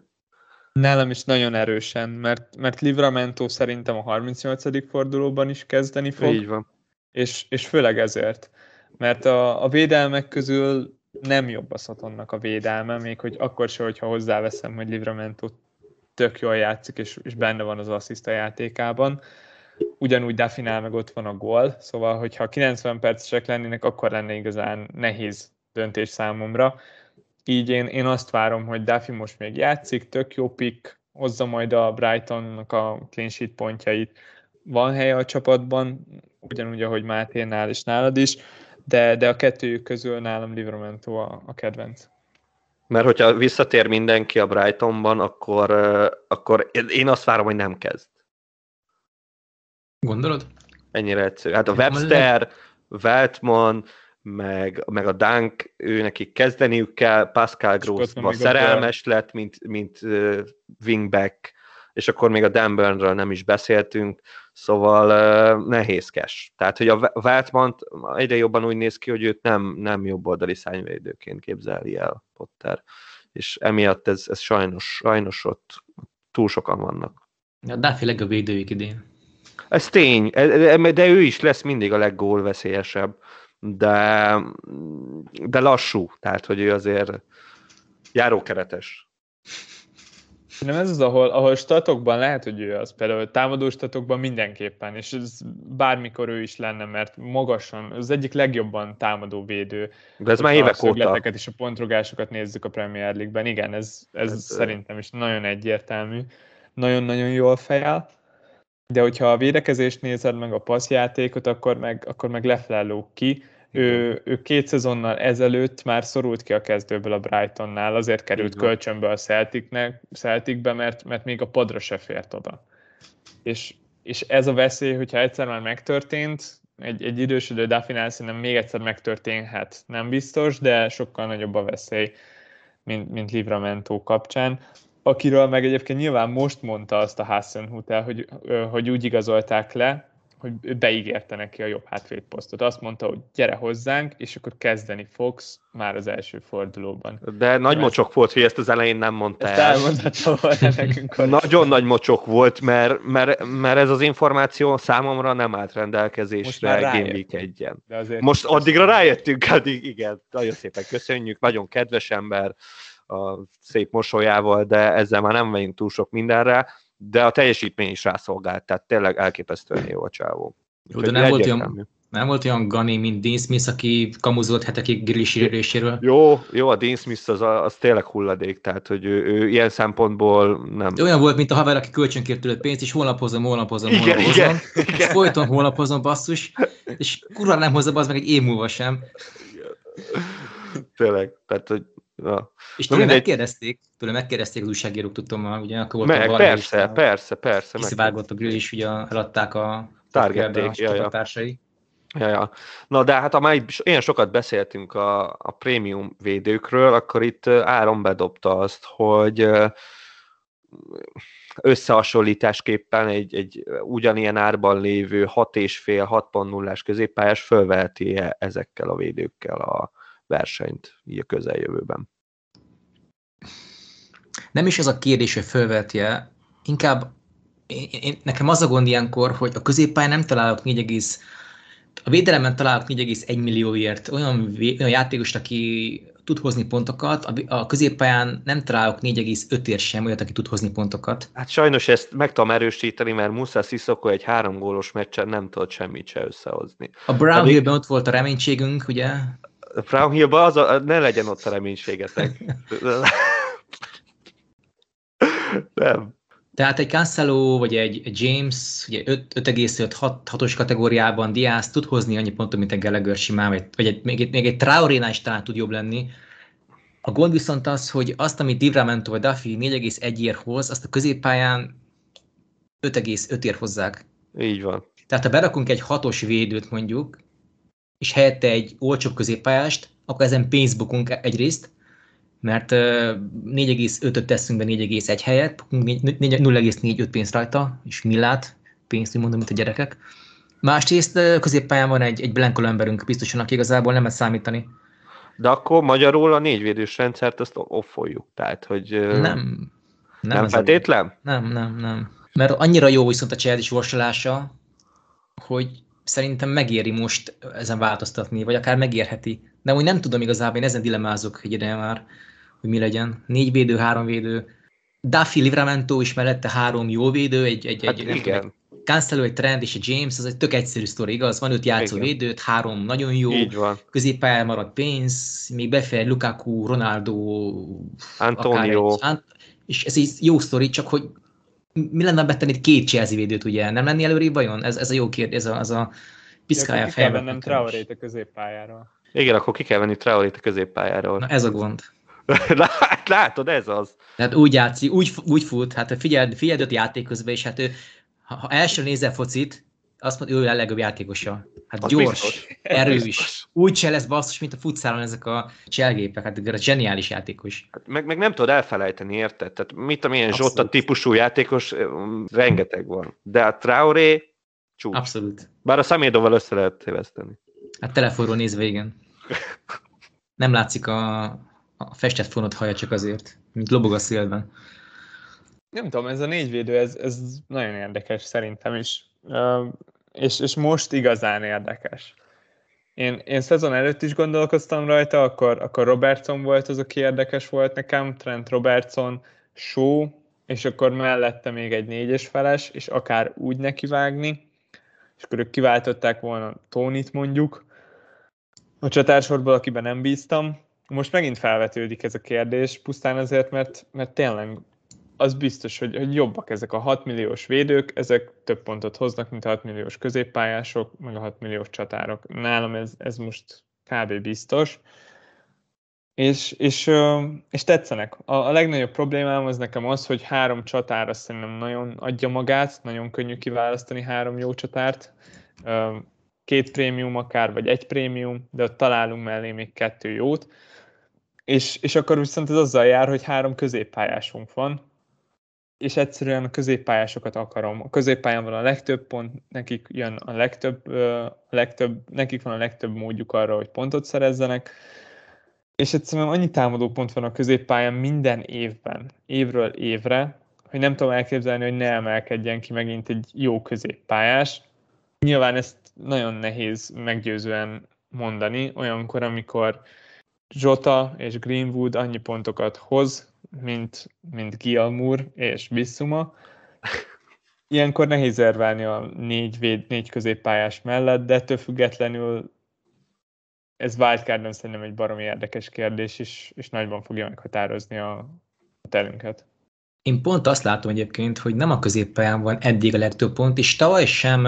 Nálam is nagyon erősen, mert, mert Livramento szerintem a 38. fordulóban is kezdeni fog. Így van. És, és főleg ezért. Mert a, a védelmek közül nem jobb a Szatonnak a védelme, még hogy akkor se, hogyha hozzáveszem, hogy Livramento tök jól játszik, és, és benne van az assziszta játékában. Ugyanúgy Duffinál meg ott van a gól, szóval hogyha 90 percesek lennének, akkor lenne igazán nehéz döntés számomra. Így én, én azt várom, hogy Duffy most még játszik, tök jó pick, hozza majd a Brightonnak a clean sheet pontjait. Van helye a csapatban, ugyanúgy, ahogy Máténál és nálad is, de, de a kettőjük közül nálam Livramento a, a kedvenc. Mert hogyha visszatér mindenki a Brightonban, akkor, akkor én azt várom, hogy nem kezd. Gondolod? Ennyire egyszerű. Hát a Webster, Weltman, meg, meg a Dunk, ő nekik kezdeniük kell, Pascal Gross ma szerelmes lett, mint, mint uh, wingback, és akkor még a Dan Burnről nem is beszéltünk, szóval uh, nehézkes. Tehát, hogy a Weltman egyre jobban úgy néz ki, hogy őt nem, nem jobb oldali szányvédőként képzeli el Potter, és emiatt ez, ez sajnos, sajnos ott túl sokan vannak. A Duffy legjobb védőjük idén. Ez tény, e, e, de ő is lesz mindig a leggól veszélyesebb de, de lassú, tehát hogy ő azért járókeretes. Nem ez az, ahol, ahol statokban lehet, hogy ő az, például támadó statokban mindenképpen, és ez bármikor ő is lenne, mert magasan, az egyik legjobban támadó védő. De ez már évek óta. és a pontrogásokat nézzük a Premier League-ben, igen, ez, ez, ez szerintem is nagyon egyértelmű, nagyon-nagyon jól fejel. De hogyha a védekezést nézed meg a passzjátékot, akkor meg, akkor meg lefelelő ki. Ő, ő két szezonnal ezelőtt már szorult ki a kezdőből a Brightonnál, azért került kölcsönbe a Celticnek, Celticbe, mert, mert még a padra se fért oda. És, és ez a veszély, hogyha egyszer már megtörtént, egy, egy idősödő Duffinál szerintem még egyszer megtörténhet, nem biztos, de sokkal nagyobb a veszély, mint, mint Livramento kapcsán. Akiről meg egyébként nyilván most mondta azt a Hassenhutel, hogy, hogy úgy igazolták le, hogy beígérte neki a jobb hátvédposztot. Azt mondta, hogy gyere hozzánk, és akkor kezdeni fogsz már az első fordulóban. De nagy Mert... mocsok volt, hogy ezt az elején nem mondta ezt el. volna nekünk. Nagyon nagy mocsok volt, mert, mert, mert ez az információ számomra nem állt rendelkezésre Game Week egyen. Most addigra rájöttünk, addig igen, nagyon szépen köszönjük, nagyon kedves ember, a szép mosolyával, de ezzel már nem megyünk túl sok mindenre, de a teljesítmény is rászolgált, tehát tényleg elképesztően jó a csávó. Jó, de nem volt, olyan, nem volt olyan Gani, mint Dean Smith, aki kamuzolt hetekig grillisíréséről. Jó, jó, a Dean Smith az, az tényleg hulladék, tehát hogy ő, ő ilyen szempontból nem. De olyan volt, mint a haver, aki kölcsönkért tőle pénzt, és holnapozom, holnapozom, igen, holnapozom. Igen, igen. Folyton holnapozom, basszus, és kurva nem hozza az meg egy év múlva sem. Tényleg, tehát hogy Ja. És tőle megkérdezték, tőle megkérdezték az újságírók, tudtam, ugye akkor volt meg, a persze, a, persze, persze. Kiszivárgott a grill, és ugye eladták a targették, ja, ja. társai. Ja, ja. Na de hát ha már ilyen sokat beszéltünk a, a prémium védőkről, akkor itt Áron bedobta azt, hogy összehasonlításképpen egy, egy ugyanilyen árban lévő 6,5 6.0-ás középpályás fölveheti -e ezekkel a védőkkel a, versenyt így a közeljövőben. Nem is ez a kérdés, hogy fölvetje, inkább én, én, nekem az a gond ilyenkor, hogy a középpályán nem találok 4, a védelemben találok 4,1 millióért olyan, olyan játékost, aki tud hozni pontokat, a, a középpályán nem találok 4,5-ért sem olyat, aki tud hozni pontokat. Hát sajnos ezt meg tudom erősíteni, mert Musa Sissoko egy három gólos meccsen nem tudott semmit se összehozni. A Brown Pedig... ott volt a reménységünk, ugye? Brown Hill-ba az a, ne legyen ott a reménységetek. Nem. Tehát egy Cancelo vagy egy James, ugye 5,5-6-os kategóriában Diaz tud hozni annyi pontot, mint egy Gallagher simán, vagy, vagy egy, még, egy, még egy traoré is talán tud jobb lenni. A gond viszont az, hogy azt, amit Divramento vagy Duffy 4,1-ért hoz, azt a középpályán 5,5-ért hozzák. Így van. Tehát ha berakunk egy hatos védőt mondjuk, és helyette egy olcsóbb középpályást, akkor ezen pénzt bukunk egyrészt, mert 4,5-öt teszünk be 4,1 helyet, 0,45 pénzt rajta, és millát pénzt, úgy mondom, mint a gyerekek. Másrészt középpályán van egy, egy blankoló emberünk biztosan, aki igazából nem lehet számítani. De akkor magyarul a négyvédős rendszert azt offoljuk, tehát hogy... Nem. Nem, nem feltétlen? Nem, nem, nem. Mert annyira jó viszont a Chad is vorsolása, hogy szerintem megéri most ezen változtatni, vagy akár megérheti. De úgy nem tudom igazából, én ezen dilemázok egy ideje már, hogy mi legyen. Négy védő, három védő. Duffy Livramento is mellette három jó védő, egy, egy, Hát egy, igen. tudom, egy Cancelo, egy Trent és egy James, az egy tök egyszerű sztori, igaz? Van öt játszó Igen. védőt, három nagyon jó, Így van. középpályán maradt pénz, még befeje Lukaku, Ronaldo, Antonio. egy- és ez egy jó sztori, csak hogy mi lenne betenni itt két Chelsea védőt, ugye? Nem lenni előrébb vajon? Ez, ez a jó kérdés, ez a, az a piszkálja a Ki kell fejbe. vennem Traorét a középpályáról. Igen, akkor ki kell venni Traorét a középpályáról. Na ez a gond. *laughs* Lát- Látod, ez az. Tehát úgy játszik, úgy, úgy fut, hát figyeld, figyeld öt játék közben, és hát ő, ha, ha első nézel focit, azt mondja, ő a legjobb játékosa. Hát Az gyors, biztos. *laughs* erős, biztos. úgy se lesz basszus, mint a futszálon ezek a cselgépek, hát zseniális játékos. Hát Meg, meg nem tudod elfelejteni, érted? Tehát mit a milyen Abszolút. Zsotta típusú játékos, rengeteg van. De a Traoré csúcs. Abszolút. Bár a Szemédóval össze lehet téveszteni. Hát telefonról nézve, igen. Nem látszik a, a festett fonott haja csak azért, mint lobog a szélben. Nem tudom, ez a négyvédő, ez, ez nagyon érdekes szerintem is. És, és most igazán érdekes. Én, én szezon előtt is gondolkoztam rajta, akkor, akkor Robertson volt az, aki érdekes volt nekem, Trent Robertson, Shaw, és akkor mellette még egy négyes feles, és akár úgy nekivágni, és akkor ők kiváltották volna Tónit mondjuk, a csatársorból, akiben nem bíztam. Most megint felvetődik ez a kérdés, pusztán azért, mert, mert tényleg az biztos, hogy, hogy jobbak ezek a 6 milliós védők, ezek több pontot hoznak, mint a 6 milliós középpályások, meg a 6 milliós csatárok. Nálam ez, ez most kb. biztos. És, és, és tetszenek. A, a legnagyobb problémám az nekem az, hogy három csatára szerintem nagyon adja magát, nagyon könnyű kiválasztani három jó csatárt. Két prémium akár, vagy egy prémium, de ott találunk mellé még kettő jót. És, és akkor viszont ez azzal jár, hogy három középpályásunk van, és egyszerűen a középpályásokat akarom. A középpályán van a legtöbb pont, nekik jön a legtöbb, a legtöbb, nekik van a legtöbb módjuk arra, hogy pontot szerezzenek, és egyszerűen annyi támadó pont van a középpályán minden évben, évről évre, hogy nem tudom elképzelni, hogy ne emelkedjen ki megint egy jó középpályás. Nyilván ezt nagyon nehéz meggyőzően mondani, olyankor, amikor Jota és Greenwood annyi pontokat hoz, mint, mint Gilmour és Bissuma. Ilyenkor nehéz érvelni a négy, véd, négy középpályás mellett, de ettől függetlenül ez wildcardon szerintem egy baromi érdekes kérdés, és, és nagyban fogja meghatározni a, a telünket. Én pont azt látom egyébként, hogy nem a középpályán van eddig a legtöbb pont, és tavaly sem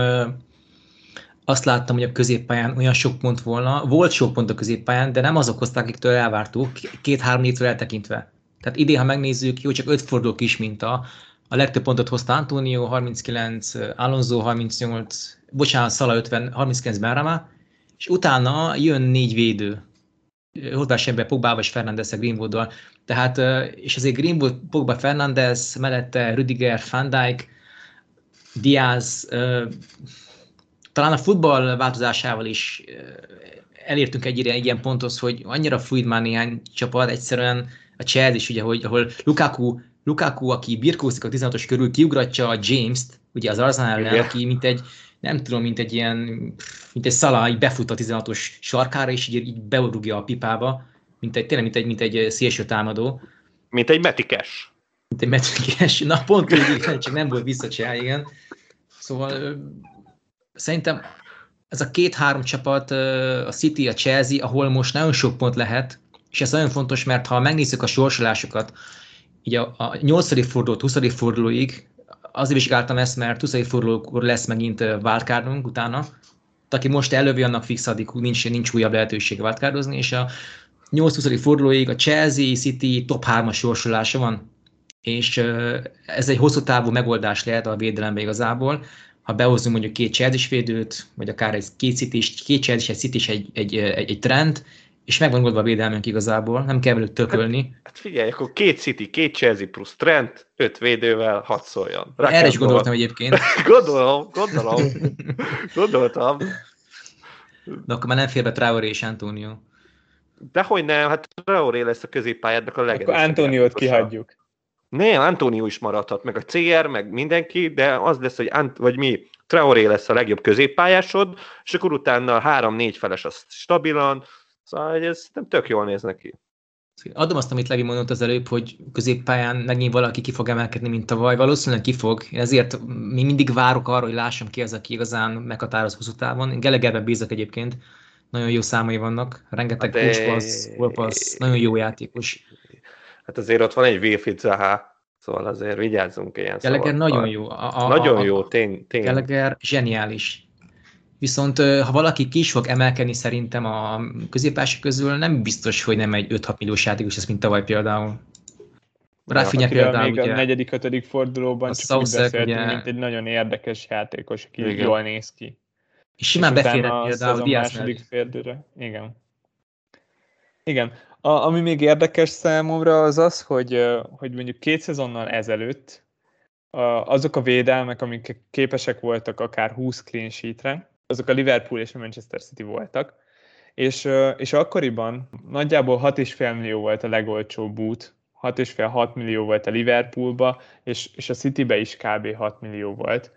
azt láttam, hogy a középpályán olyan sok pont volna. Volt sok pont a középpályán, de nem azok hozták, akiktől elvártuk, két-három négytől eltekintve. Tehát idén, ha megnézzük, jó, csak öt forduló kis minta. A legtöbb pontot hozta Antonio, 39, Alonso 38, bocsánat, Szala 50, 39 Benrama, és utána jön négy védő. Hozzásebben Pogba és Fernandez a Greenwooddal. Tehát, és azért Greenwood, Pogba, Fernandez, mellette Rüdiger, Van Dijk, Diaz, talán a futball változásával is elértünk egy ilyen- egy ilyen ponthoz, hogy annyira fluid már néhány csapat, egyszerűen a Chelsea is, ugye, hogy, ahol Lukaku, Lukaku, aki birkózik a 16-os körül, kiugratja a James-t, ugye az Arsenal ellen, aki mint egy, nem tudom, mint egy ilyen, mint egy Salah, így befut a 16-os sarkára, és így, így beurugja a pipába, mint egy, tényleg, mint egy, mint egy szélső támadó, Mint egy metikes. mint egy metrikes, na pont úgy, igen, csak nem volt visszacsál, igen. Szóval szerintem ez a két-három csapat, a City, a Chelsea, ahol most nagyon sok pont lehet, és ez nagyon fontos, mert ha megnézzük a sorsolásokat, így a, a 8. fordulót 20. fordulóig, azért vizsgáltam ezt, mert 20. fordulókor lesz megint wildcardunk utána, aki most elővi, annak fix addig nincs, nincs újabb lehetőség wildcardozni, és a 8-20. fordulóig a Chelsea City top 3-as sorsolása van, és ez egy hosszú távú megoldás lehet a védelembe igazából, ha behozunk mondjuk két Chelsea védőt, vagy akár egy két City is, két Chelsea, egy City is egy, egy, egy, egy trend, és megvan goldva a védelmünk igazából, nem kell velük tökölni. Hát figyelj, akkor két City, két Chelsea plusz Trent, öt védővel, hadd szóljon. Erre is gondoltam egyébként, *laughs* Gondolom, gondolom. *laughs* Gondoltam. de akkor már nem fér be Traoré és Antonio. De hogy nem, hát Traoré lesz a középpályádnak a Akkor legerősebb Antoniót játékosa. kihagyjuk. Nem, Antonio is maradhat, meg a CR, meg mindenki, de az lesz, hogy Ant, vagy mi, Traoré lesz a legjobb középpályásod, és akkor utána három-négy feles az stabilan, szóval hogy ez nem tök jól néz neki. Adom azt, amit Levi mondott az előbb, hogy középpályán megint valaki ki fog emelkedni, mint tavaly. Valószínűleg ki fog. Ezért mi mindig várok arra, hogy lássam ki az, aki igazán meghatároz hosszú távon. Gelegerben bízok egyébként. Nagyon jó számai vannak. Rengeteg De... push pass, nagyon jó játékos. Hát azért ott van egy Wilfried Zaha, szóval azért vigyázzunk ilyen Gallagher nagyon jó. A, a, nagyon a, jó, tény, tény. Gallagher zseniális. Viszont ha valaki ki is fog emelkedni szerintem a középások közül, nem biztos, hogy nem egy 5-6 milliós játékos, ez mint tavaly például. Rafinha például még ugye, a negyedik, ötödik fordulóban csak úgy beszéltünk, ugye, mint egy nagyon érdekes játékos, aki igen. jól néz ki. És simán beférhet például a második férdőre. Igen. Igen. A, ami még érdekes számomra az az, hogy, hogy mondjuk két szezonnal ezelőtt azok a védelmek, amik képesek voltak akár 20 clean sheetre, azok a Liverpool és a Manchester City voltak, és, és akkoriban nagyjából 6,5 millió volt a legolcsóbb út, 6,5-6 millió volt a Liverpoolba, és, és a Citybe is kb. 6 millió volt.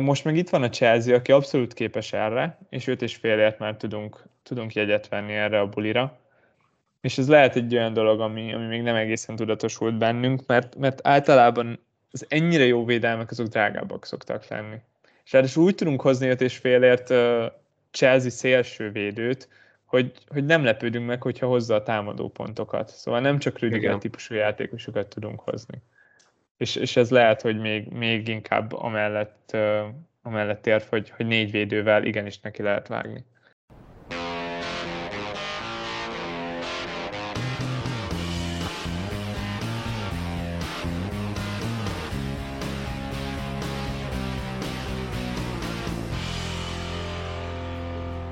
Most meg itt van a Chelsea, aki abszolút képes erre, és 5,5-ért már tudunk, tudunk jegyet venni erre a bulira. És ez lehet egy olyan dolog, ami, ami még nem egészen tudatosult bennünk, mert, mert általában az ennyire jó védelmek azok drágábbak szoktak lenni. És ráadásul úgy tudunk hozni 5 és félért uh, Chelsea szélső védőt, hogy, hogy nem lepődünk meg, hogyha hozza a támadó pontokat. Szóval nem csak Rüdiger típusú játékosokat tudunk hozni. És, és ez lehet, hogy még, még inkább amellett, uh, amellett érv, hogy, hogy négy védővel igenis neki lehet vágni.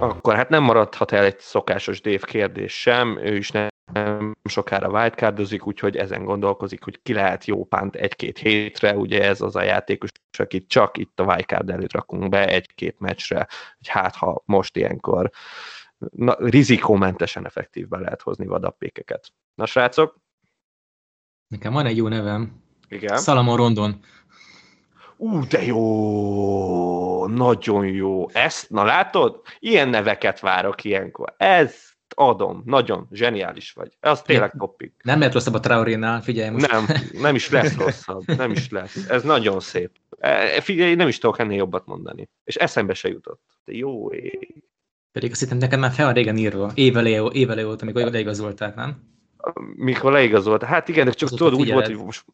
Akkor hát nem maradhat el egy szokásos Dave kérdés sem, ő is nem sokára wildcardozik, úgyhogy ezen gondolkozik, hogy ki lehet jó pánt egy-két hétre, ugye ez az a játékos, akit csak itt a wildcard előtt rakunk be egy-két meccsre, hogy hát ha most ilyenkor na, rizikómentesen effektívbe lehet hozni vadappékeket. Na srácok? Nekem van egy jó nevem. Igen. Salamon Rondon. Ú, de jó! Nagyon jó. Ezt, na látod? Ilyen neveket várok ilyenkor. Ez adom. Nagyon zseniális vagy. Ez tényleg toppik. Nem lehet rosszabb a Traorénál, figyelj most. Nem, nem is lesz *laughs* rosszabb. Nem is lesz. Ez nagyon szép. E, figyelj, nem is tudok ennél jobbat mondani. És eszembe se jutott. De jó ég. Pedig azt hittem, nekem már fel régen írva. Évelé, évelé volt, amikor leigazolták, nem? Mikor leigazolt. Hát igen, de csak tudod, úgy volt, hogy most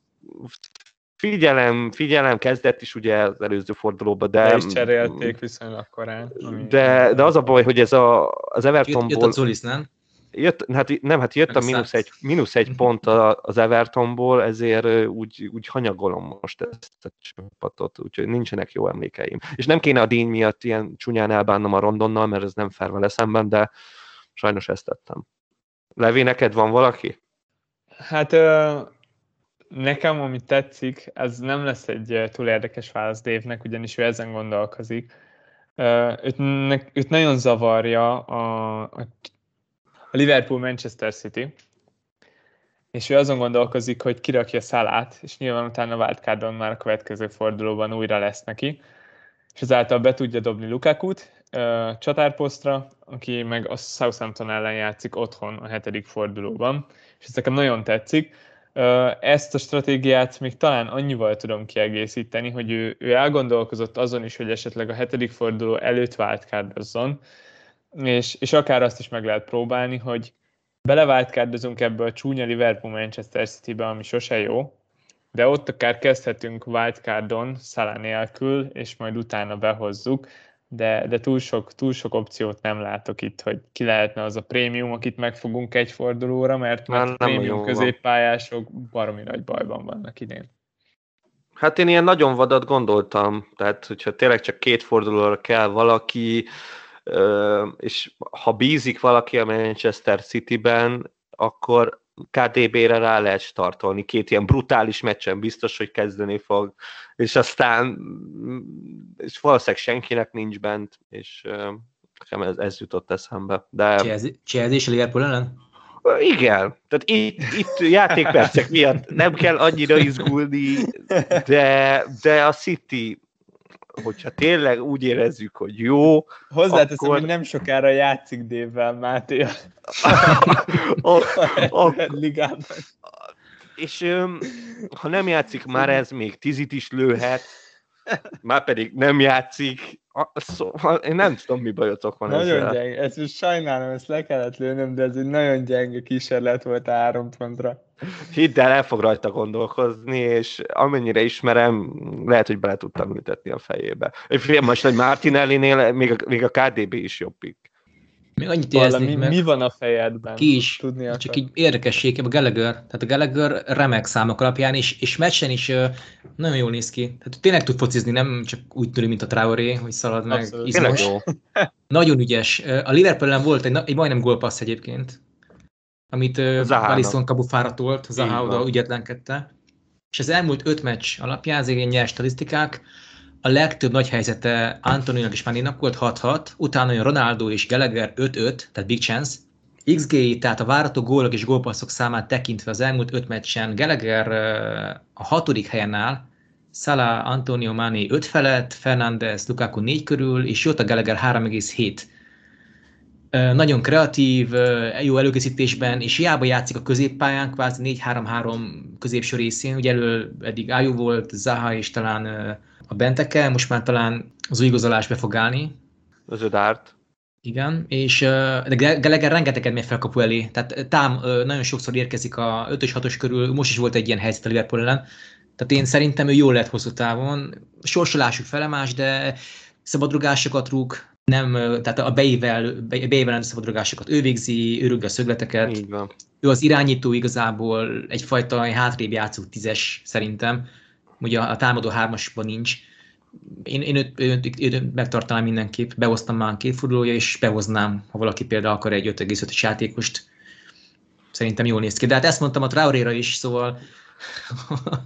Figyelem, figyelem, kezdett is ugye az előző fordulóban, de... De is cserélték viszonylag korán. De, de az a baj, hogy ez a, az Evertonból... Jött, jött a Zulis, nem? Jött, hát nem, hát jött a mínusz egy, mínusz egy *laughs* pont az Evertonból, ezért úgy, úgy hanyagolom most ezt a csapatot, úgyhogy nincsenek jó emlékeim. És nem kéne a díny miatt ilyen csúnyán elbánnom a rondonnal, mert ez nem fair vele szemben, de sajnos ezt tettem. Levi, neked van valaki? Hát Nekem, ami tetszik, ez nem lesz egy eh, túl érdekes válasz Dave-nek, ugyanis ő ezen gondolkozik. Őt, őt nagyon zavarja a, a Liverpool-Manchester City, és ő azon gondolkozik, hogy kirakja Szalát, és nyilván utána wildcardon már a következő fordulóban újra lesz neki, és ezáltal be tudja dobni Lukakut csatárposztra, aki meg a Southampton ellen játszik otthon a hetedik fordulóban, és ez nekem nagyon tetszik. Ezt a stratégiát még talán annyival tudom kiegészíteni, hogy ő, ő elgondolkozott azon is, hogy esetleg a hetedik forduló előtt váltkárdozzon, és, és akár azt is meg lehet próbálni, hogy beleváltkárdozunk ebbe a csúnya Liverpool-Manchester City-be, ami sose jó, de ott akár kezdhetünk wildcardon, Szalá nélkül, és majd utána behozzuk, de, de túl, sok, túl sok opciót nem látok itt, hogy ki lehetne az a prémium, akit megfogunk egy fordulóra, mert, mert a prémium középpályások baromi nagy bajban vannak idén. Hát én ilyen nagyon vadat gondoltam, tehát hogyha tényleg csak két fordulóra kell valaki, és ha bízik valaki a Manchester City-ben, akkor KDB-re rá lehet startolni, két ilyen brutális meccsen biztos, hogy kezdeni fog, és aztán és valószínűleg senkinek nincs bent, és nekem ez, ez jutott eszembe. De... Chelsea és Liverpool ellen? Igen, tehát itt, itt játékpercek miatt nem kell annyira izgulni, de, de a City hogyha tényleg úgy érezzük, hogy jó, Hozzáteszem, akkor... hogy nem sokára játszik Dévvel Máté *laughs* a, a, a, ligában. És ha nem játszik, már ez még tizit is lőhet, már pedig nem játszik, Szóval én nem tudom, mi bajotok van Nagyon ezzel. gyenge, ezt most sajnálom, ezt le kellett lőnöm, de ez egy nagyon gyenge kísérlet volt a három pontra. Hidd el, el fog rajta gondolkozni, és amennyire ismerem, lehet, hogy bele tudtam ültetni a fejébe. Most egy Martinelli-nél még a, még a KDB is jobbik. Még annyit érezni, mi, mi van a fejedben? Ki is, tudni csak így érdekesség, a Gallagher, tehát a Gallagher remek számok alapján, és, és meccsen is uh, nagyon jól néz ki. Tehát tényleg tud focizni, nem csak úgy tűnik, mint a Traoré, hogy szalad meg Abszolút. izmos. Jó. nagyon ügyes. A liverpool volt egy, egy majdnem gólpassz egyébként, amit Alisson kabufára tolt, Zaha oda ügyetlenkedte. És az elmúlt öt meccs alapján, az ilyen nyers statisztikák, a legtöbb nagy helyzete Antoninak és Maninak volt 6-6, utána jön Ronaldo és Gallagher 5-5, tehát big chance. XG, tehát a várható gólok és gólpasszok számát tekintve az elmúlt 5 meccsen Gallagher a hatodik helyen áll, Salah, Antonio Mani 5 felett, Fernandez, Lukaku 4 körül, és Jota Gallagher 3,7. Nagyon kreatív, jó előkészítésben, és hiába játszik a középpályán, kvázi 4-3-3 középső részén, ugye elő eddig Ayu volt, Zaha és talán a Benteke, most már talán az új igazolás be fog állni. Az Ödárt. Igen, és de Gallagher rengeteget megy fel kapu elé, tehát tám nagyon sokszor érkezik a 5 6-os körül, most is volt egy ilyen helyzet a Liverpool ellen, tehát én szerintem ő jól lehet hosszú távon, sorsolásuk felemás, de szabadrugásokat rúg, nem, tehát a beivel, beivel szabadrugásokat ő végzi, ő rúgja a szögleteket. Így van. Ő az irányító igazából egyfajta hátrébb játszó tízes szerintem, ugye a támadó hármasban nincs. Én, én őt, őt, őt, őt megtartanám mindenképp, behoztam már két fordulója, és behoznám, ha valaki például akar egy 5,5-ös játékost. Szerintem jól néz ki. De hát ezt mondtam a Traoréra is, szóval... *laughs*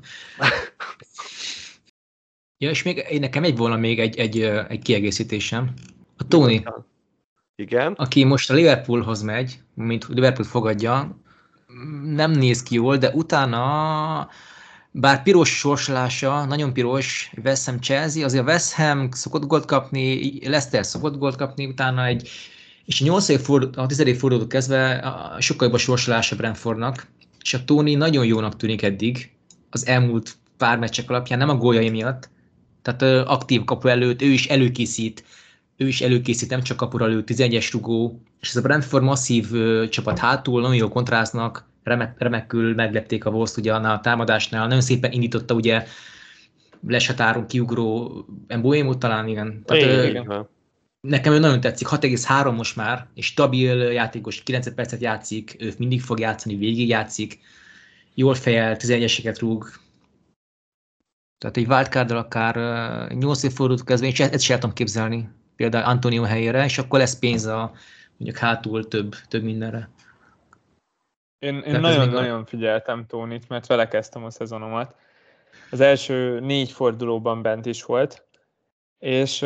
ja, és még nekem egy volna még egy, egy, egy kiegészítésem. A Tony, igen. aki most a Liverpoolhoz megy, mint Liverpool fogadja, nem néz ki jól, de utána bár piros sorsolása, nagyon piros, West Ham Chelsea, azért a West Ham szokott gólt kapni, Leicester szokott gólt kapni, utána egy, és a 8. forduló, a 10. forduló kezdve sokkal jobb a sorsolása Brentfordnak, és a Tony nagyon jónak tűnik eddig, az elmúlt pár meccsek alapján, nem a góljai miatt, tehát aktív kapu előtt, ő is előkészít, ő is előkészít, nem csak kapura előtt, 11-es rugó, és ez a Brentford masszív csapat hátul, nagyon jól kontráznak, remek, remekül meglepték a Wolves ugye annál a támadásnál, nagyon szépen indította ugye lesatáron kiugró Emboémot talán, igen. Tehát, igen, igen. Nekem ő nagyon tetszik, 6,3 most már, és stabil játékos, 90 percet játszik, ő mindig fog játszani, végig játszik, jól fejel, 11-eseket rúg, tehát egy wildcard akár 8 év fordult kezdve, és ezt sem tudom képzelni, például Antonio helyére, és akkor lesz pénz a mondjuk hátul több, több mindenre. Én, én nagyon-nagyon a... figyeltem Tónit, mert vele kezdtem a szezonomat. Az első négy fordulóban bent is volt, és,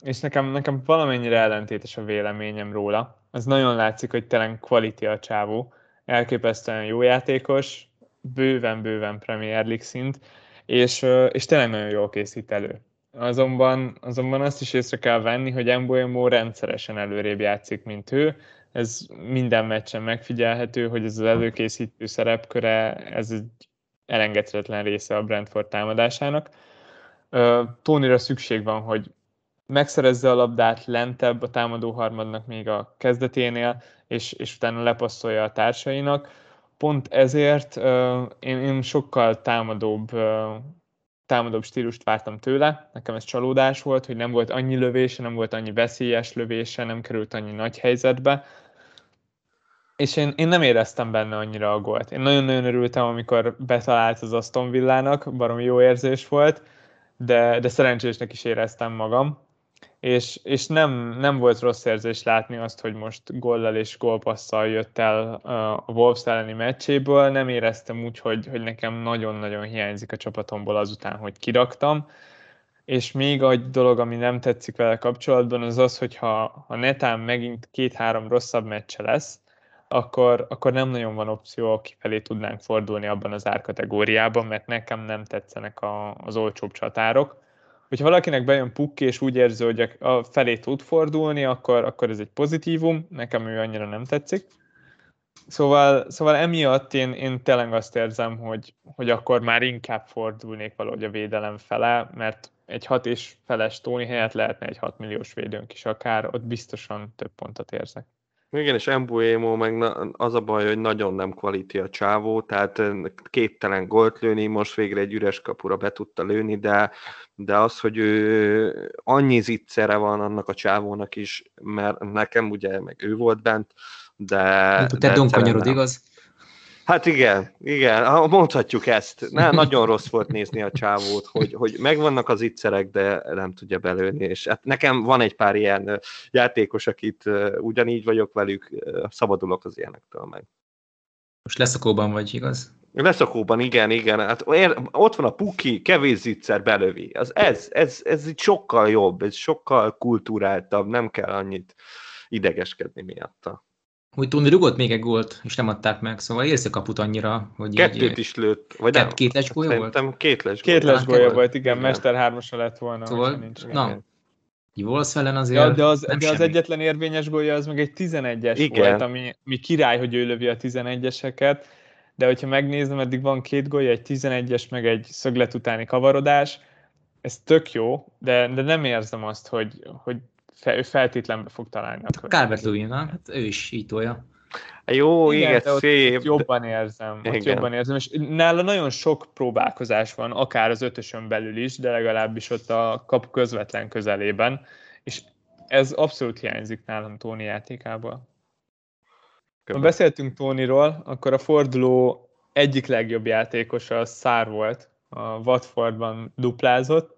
és nekem, nekem valamennyire ellentétes a véleményem róla. Az nagyon látszik, hogy telen quality a csávó, elképesztően jó játékos, bőven-bőven Premier League szint, és, és tényleg nagyon jól készít elő. Azonban, azonban azt is észre kell venni, hogy Embuemo rendszeresen előrébb játszik, mint ő, ez minden meccsen megfigyelhető, hogy ez az előkészítő szerepköre, ez egy elengedhetetlen része a Brentford támadásának. Tónira szükség van, hogy megszerezze a labdát lentebb a támadó harmadnak még a kezdeténél, és, és utána lepasszolja a társainak. Pont ezért én, én sokkal támadóbb támadóbb stílust vártam tőle, nekem ez csalódás volt, hogy nem volt annyi lövése, nem volt annyi veszélyes lövése, nem került annyi nagy helyzetbe, és én, én nem éreztem benne annyira a gólt. Én nagyon-nagyon örültem, amikor betalált az Aston Villának, baromi jó érzés volt, de, de szerencsésnek is éreztem magam. És, és nem, nem volt rossz érzés látni azt, hogy most gollal és gólpasszal jött el a Wolves elleni meccséből. Nem éreztem úgy, hogy, hogy nekem nagyon-nagyon hiányzik a csapatomból azután, hogy kiraktam. És még egy dolog, ami nem tetszik vele kapcsolatban, az az, hogy ha, ha netán megint két-három rosszabb meccse lesz, akkor, akkor nem nagyon van opció, kifelé tudnánk fordulni abban az árkategóriában, mert nekem nem tetszenek a, az olcsóbb csatárok. Hogyha valakinek bejön pukki, és úgy érzi, hogy a felé tud fordulni, akkor, akkor ez egy pozitívum, nekem ő annyira nem tetszik. Szóval, szóval emiatt én, én tényleg azt érzem, hogy, hogy akkor már inkább fordulnék valahogy a védelem fele, mert egy hat és feles Tóni helyett lehetne egy 6 milliós védőnk is akár, ott biztosan több pontot érzek. Igen, és Embuemo meg az a baj, hogy nagyon nem kvalití a csávó, tehát képtelen gólt lőni, most végre egy üres kapura be tudta lőni, de, de az, hogy ő annyi zicsere van annak a csávónak is, mert nekem ugye, meg ő volt bent, de... Te donkonyarod, igaz? Hát igen, igen, mondhatjuk ezt. Ne, nagyon rossz volt nézni a csávót, hogy, hogy megvannak az ittszerek, de nem tudja belőni, és hát nekem van egy pár ilyen játékos, akit ugyanígy vagyok velük, szabadulok az ilyenektől meg. Most leszakóban vagy, igaz? Leszakóban, igen, igen. Hát ott van a puki, kevés zicser belövi. Az ez, ez, ez így sokkal jobb, ez sokkal kultúráltabb, nem kell annyit idegeskedni miatta. Úgy tudni, rugott még egy gólt, és nem adták meg, szóval érzi a kaput annyira, hogy Kettőt így, is lőtt, vagy két, nem? Két lesgólya volt? Két les Két lesgólya volt, igen, igen. Mester hármasa lett volna. Szóval, nincs, na, Wolves ellen azért ja, de az, nem de az egyetlen érvényes gólya az meg egy 11-es igen. volt, ami, ami király, hogy ő lövi a 11-eseket, de hogyha megnézem, eddig van két gólya, egy 11-es, meg egy szöglet utáni kavarodás, ez tök jó, de, de nem érzem azt, hogy, hogy ő feltétlenül fog találni. Calvert Lewin, hát ő is így tolja. Jó, igen, igen ott, szép. Ott jobban érzem, ott jobban érzem, és nála nagyon sok próbálkozás van, akár az ötösön belül is, de legalábbis ott a kap közvetlen közelében, és ez abszolút hiányzik nálam Tóni játékából. Ha beszéltünk Tóniról, akkor a forduló egyik legjobb játékosa a Szár volt, a Watfordban duplázott,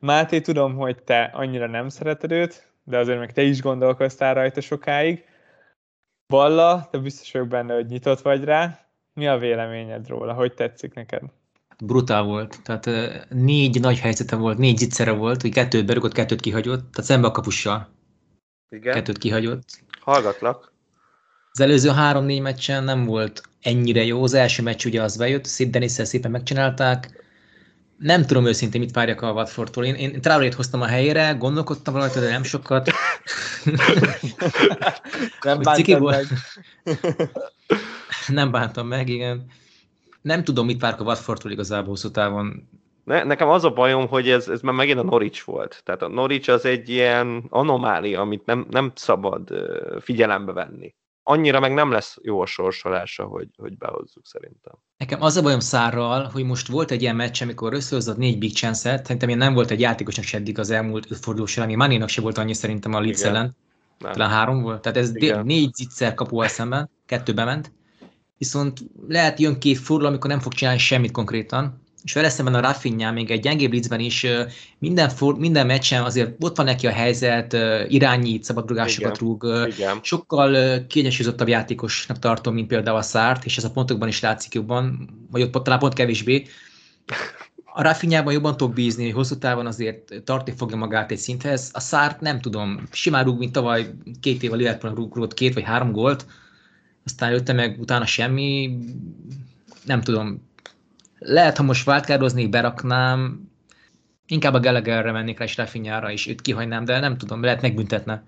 Máté, tudom, hogy te annyira nem szereted őt, de azért meg te is gondolkoztál rajta sokáig. Balla, te biztos vagyok benne, hogy nyitott vagy rá. Mi a véleményed róla? Hogy tetszik neked? Brutál volt. Tehát négy nagy helyzete volt, négy zicsere volt, hogy kettőt berugott, kettőt kihagyott, tehát szembe a kapussal. Igen. Kettőt kihagyott. Hallgatlak. Az előző három-négy meccsen nem volt ennyire jó. Az első meccs ugye az bejött, szép Denisszel szépen megcsinálták nem tudom őszintén, mit várjak a Watfordtól. Én, én traoré hoztam a helyére, gondolkodtam rajta, de nem sokat. *laughs* nem bántam meg. *laughs* nem bántam meg, igen. Nem tudom, mit várok a Watfordtól igazából hosszú távon. Ne, nekem az a bajom, hogy ez, ez már megint a Norwich volt. Tehát a Norwich az egy ilyen anomália, amit nem, nem szabad figyelembe venni annyira meg nem lesz jó a sorsolása, hogy, hogy behozzuk szerintem. Nekem az a bajom szárral, hogy most volt egy ilyen meccs, amikor összehozott négy big chance-et, szerintem ilyen nem volt egy játékosnak se eddig az elmúlt öt forduló során, ami Manénak se volt annyi szerintem a Leeds ellen. Talán három volt, tehát ez Igen. négy zicser kapuval szemben, kettő bement. Viszont lehet jön két forduló, amikor nem fog csinálni semmit konkrétan, és vele szemben a Rafinha még egy gyengébb blitzben is minden, for, minden meccsen azért ott van neki a helyzet, irányít, szabadrugásokat rúg, Igen. sokkal kiegyensúlyozottabb játékosnak tartom, mint például a Szárt, és ez a pontokban is látszik jobban, vagy ott talán pont kevésbé. A Rafinhában jobban tudok bízni, hogy hosszú távon azért tartni fogja magát egy szinthez. A Szárt nem tudom, simán rúg, mint tavaly két év a Liverpool rúgott két vagy három gólt, aztán jötte meg utána semmi, nem tudom, lehet, ha most váltkároznék, beraknám, inkább a Gallagherre mennék rá, és Rafinhára, és őt kihagynám, de nem tudom, lehet megbüntetne.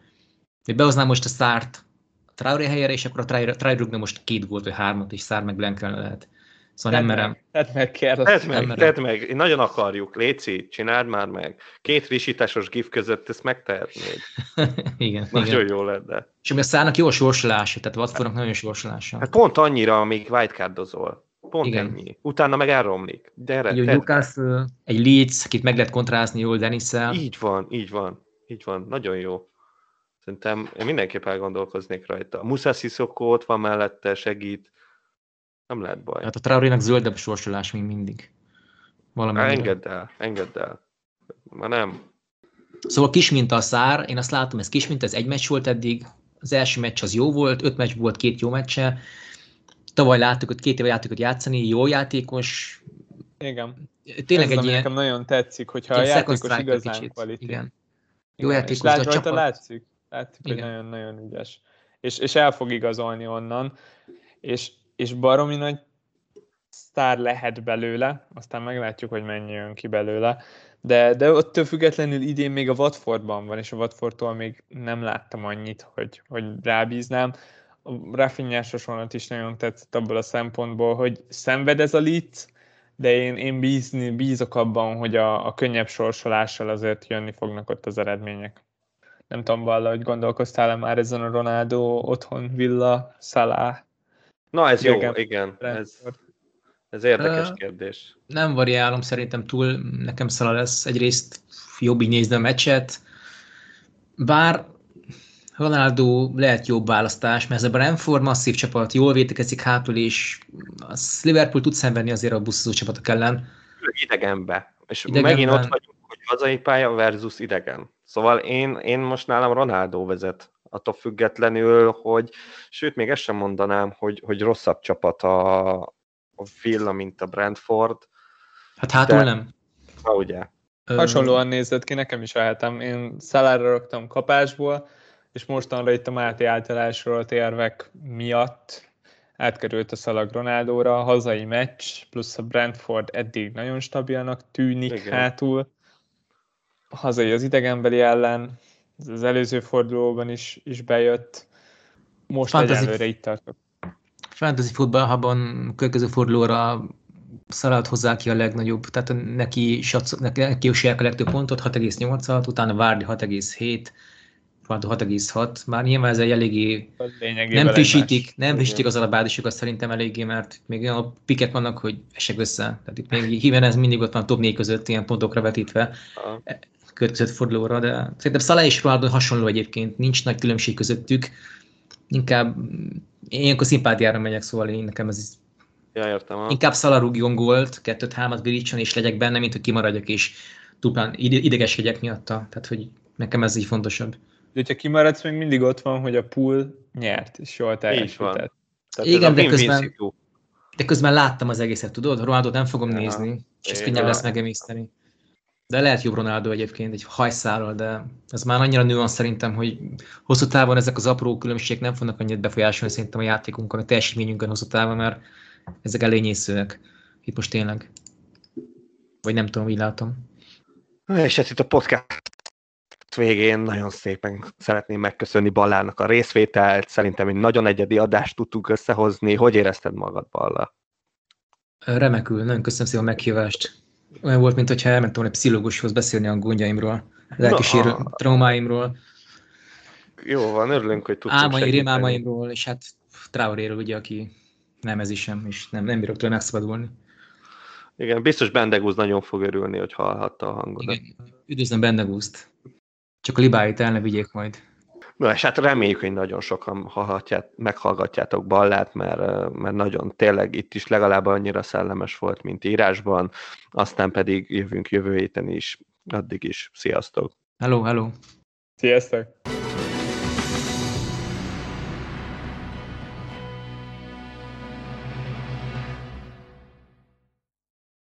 Hogy behoznám most a Szárt a Traoré helyére, és akkor a Traoré rúgna most két gólt, vagy hármat, és Szár meg Blankelne lehet. Szóval nem merem. Tedd meg, kell. Tedd meg, tedd meg. Én nagyon akarjuk. Léci, csináld már meg. Két risításos gif között ezt megtehetnéd. *laughs* igen. Nagyon igen. jó lenne. És ami a szárnak jó a sorsolása, tehát Watfordnak nagyon jó sorsolása. Hát pont annyira, amíg wildcardozol. Pont Igen. ennyi. Utána meg elromlik. Gyere, egy Newcastle, egy Leeds, akit meg lehet kontrázni jól denis. Így van, így van. Így van. Nagyon jó. Szerintem én mindenképp elgondolkoznék rajta. Musa Sissoko ott van mellette, segít. Nem lehet baj. Hát a Traorénak zöldebb sorsolás, mint mindig. Valami engedd el, engedd el. Ma nem. Szóval kis mint a szár, én azt látom, ez kis mint, ez egy meccs volt eddig, az első meccs az jó volt, öt meccs volt, két jó meccse, Tavaly láttuk, hogy két éve játékot játszani, jó játékos. Igen. Tényleg Ez egy ilyen... nekem nagyon tetszik, hogyha a játékos igazán kvalitás. Igen. Jó Igen. játékos, lát, a csapat... látszik, látszik hogy nagyon-nagyon ügyes. És, és el fog igazolni onnan. És, és baromi nagy sztár lehet belőle, aztán meglátjuk, hogy mennyi jön ki belőle, de, de ott függetlenül idén még a Watfordban van, és a Watfordtól még nem láttam annyit, hogy, hogy rábíznám. A Rafinhás hasonlat is nagyon tetszett abból a szempontból, hogy szenved ez a Leeds, de én, én bízni, bízok abban, hogy a, a könnyebb sorsolással azért jönni fognak ott az eredmények. Nem tudom, Valla, hogy gondolkoztál-e már ezen a Ronaldo otthon, Villa, Salah? Na ez jó, igen. Ez, ez érdekes uh, kérdés. Nem variálom, szerintem túl nekem Salah lesz. Egyrészt jobb így nézni a meccset, bár Ronaldo lehet jobb választás, mert ez a Brentford masszív csapat, jól védekezik hátul, és az Liverpool tud szenvedni azért a buszozó csapatok ellen. Idegenbe. És Idegenben... megint ott vagyunk, hogy hazai pálya versus idegen. Szóval én, én most nálam Ronaldo vezet, attól függetlenül, hogy sőt, még ezt sem mondanám, hogy, hogy rosszabb csapat a, a Villa, mint a Brentford. Hát hátul de, nem. Ha ugye. Hasonlóan nézett ki, nekem is elhetem. Én szalára raktam kapásból, és mostanra itt a Máté által elsorolt érvek miatt átkerült a szalag Ronaldóra, a hazai meccs, plusz a Brentford eddig nagyon stabilnak tűnik Igen. hátul, a hazai az idegenbeli ellen, az előző fordulóban is, is bejött, most Fantasy, egyelőre itt tartok. Fantasy futballban következő fordulóra szalált hozzá ki a legnagyobb, tehát neki, satsz, neki, neki a legtöbb pontot, 6,8-at, utána Várdi 6,7, 6,6, már nyilván ez egy eléggé nem frissítik, nem frissítik az alapádisokat szerintem eléggé, mert még olyan a piket vannak, hogy esek össze. Tehát itt még híven ez mindig ott van top 4 között ilyen pontokra vetítve következő fordulóra, de szerintem Salah és Ronaldo hasonló egyébként, nincs nagy különbség közöttük, inkább én ilyenkor szimpátiára megyek, szóval én nekem ez Ja, értem. Ha. Inkább Salah rúgjon gólt, kettőt, hármat virítson és legyek benne, mint hogy kimaradjak és duplán idegeskedjek miatta. Tehát, hogy nekem ez így fontosabb. De hogyha kimaradsz, még mindig ott van, hogy a pool nyert, és jól teljesített. Igen, de közben, de közben láttam az egészet, tudod? Ronaldo nem fogom ja, nézni, és ez könnyebb lesz megemészteni. De lehet jobb Ronaldo egyébként egy hajszálral, de ez már annyira nüansz szerintem, hogy hosszú távon ezek az apró különbségek nem fognak annyit befolyásolni szerintem a játékunkon, a teljesítményünkön hosszú távon, mert ezek elényészőek. Itt most tényleg. Vagy nem tudom, így látom. És hát itt a podcast végén nagyon szépen szeretném megköszönni Ballának a részvételt. Szerintem egy nagyon egyedi adást tudtunk összehozni. Hogy érezted magad, Balla? Remekül, nagyon köszönöm szépen a meghívást. Olyan volt, mintha elmentem volna pszichológushoz beszélni a gondjaimról, lelkisérő no, traumáimról. Jó van, örülünk, hogy tudtunk Álmai, rémálmaimról, és hát Traoréről, ugye, aki nem ez is sem, és nem, nem bírok tőle megszabadulni. Igen, biztos Bendegúz nagyon fog örülni, hogy hallhatta a hangodat. Igen, üdvözlöm Bendegúzt. Csak a libáit el ne vigyék majd. Na, és hát reméljük, hogy nagyon sokan hallhatját, meghallgatjátok Ballát, mert, mert nagyon tényleg itt is legalább annyira szellemes volt, mint írásban, aztán pedig jövünk jövő héten is, addig is. Sziasztok! Hello, hello! Sziasztok!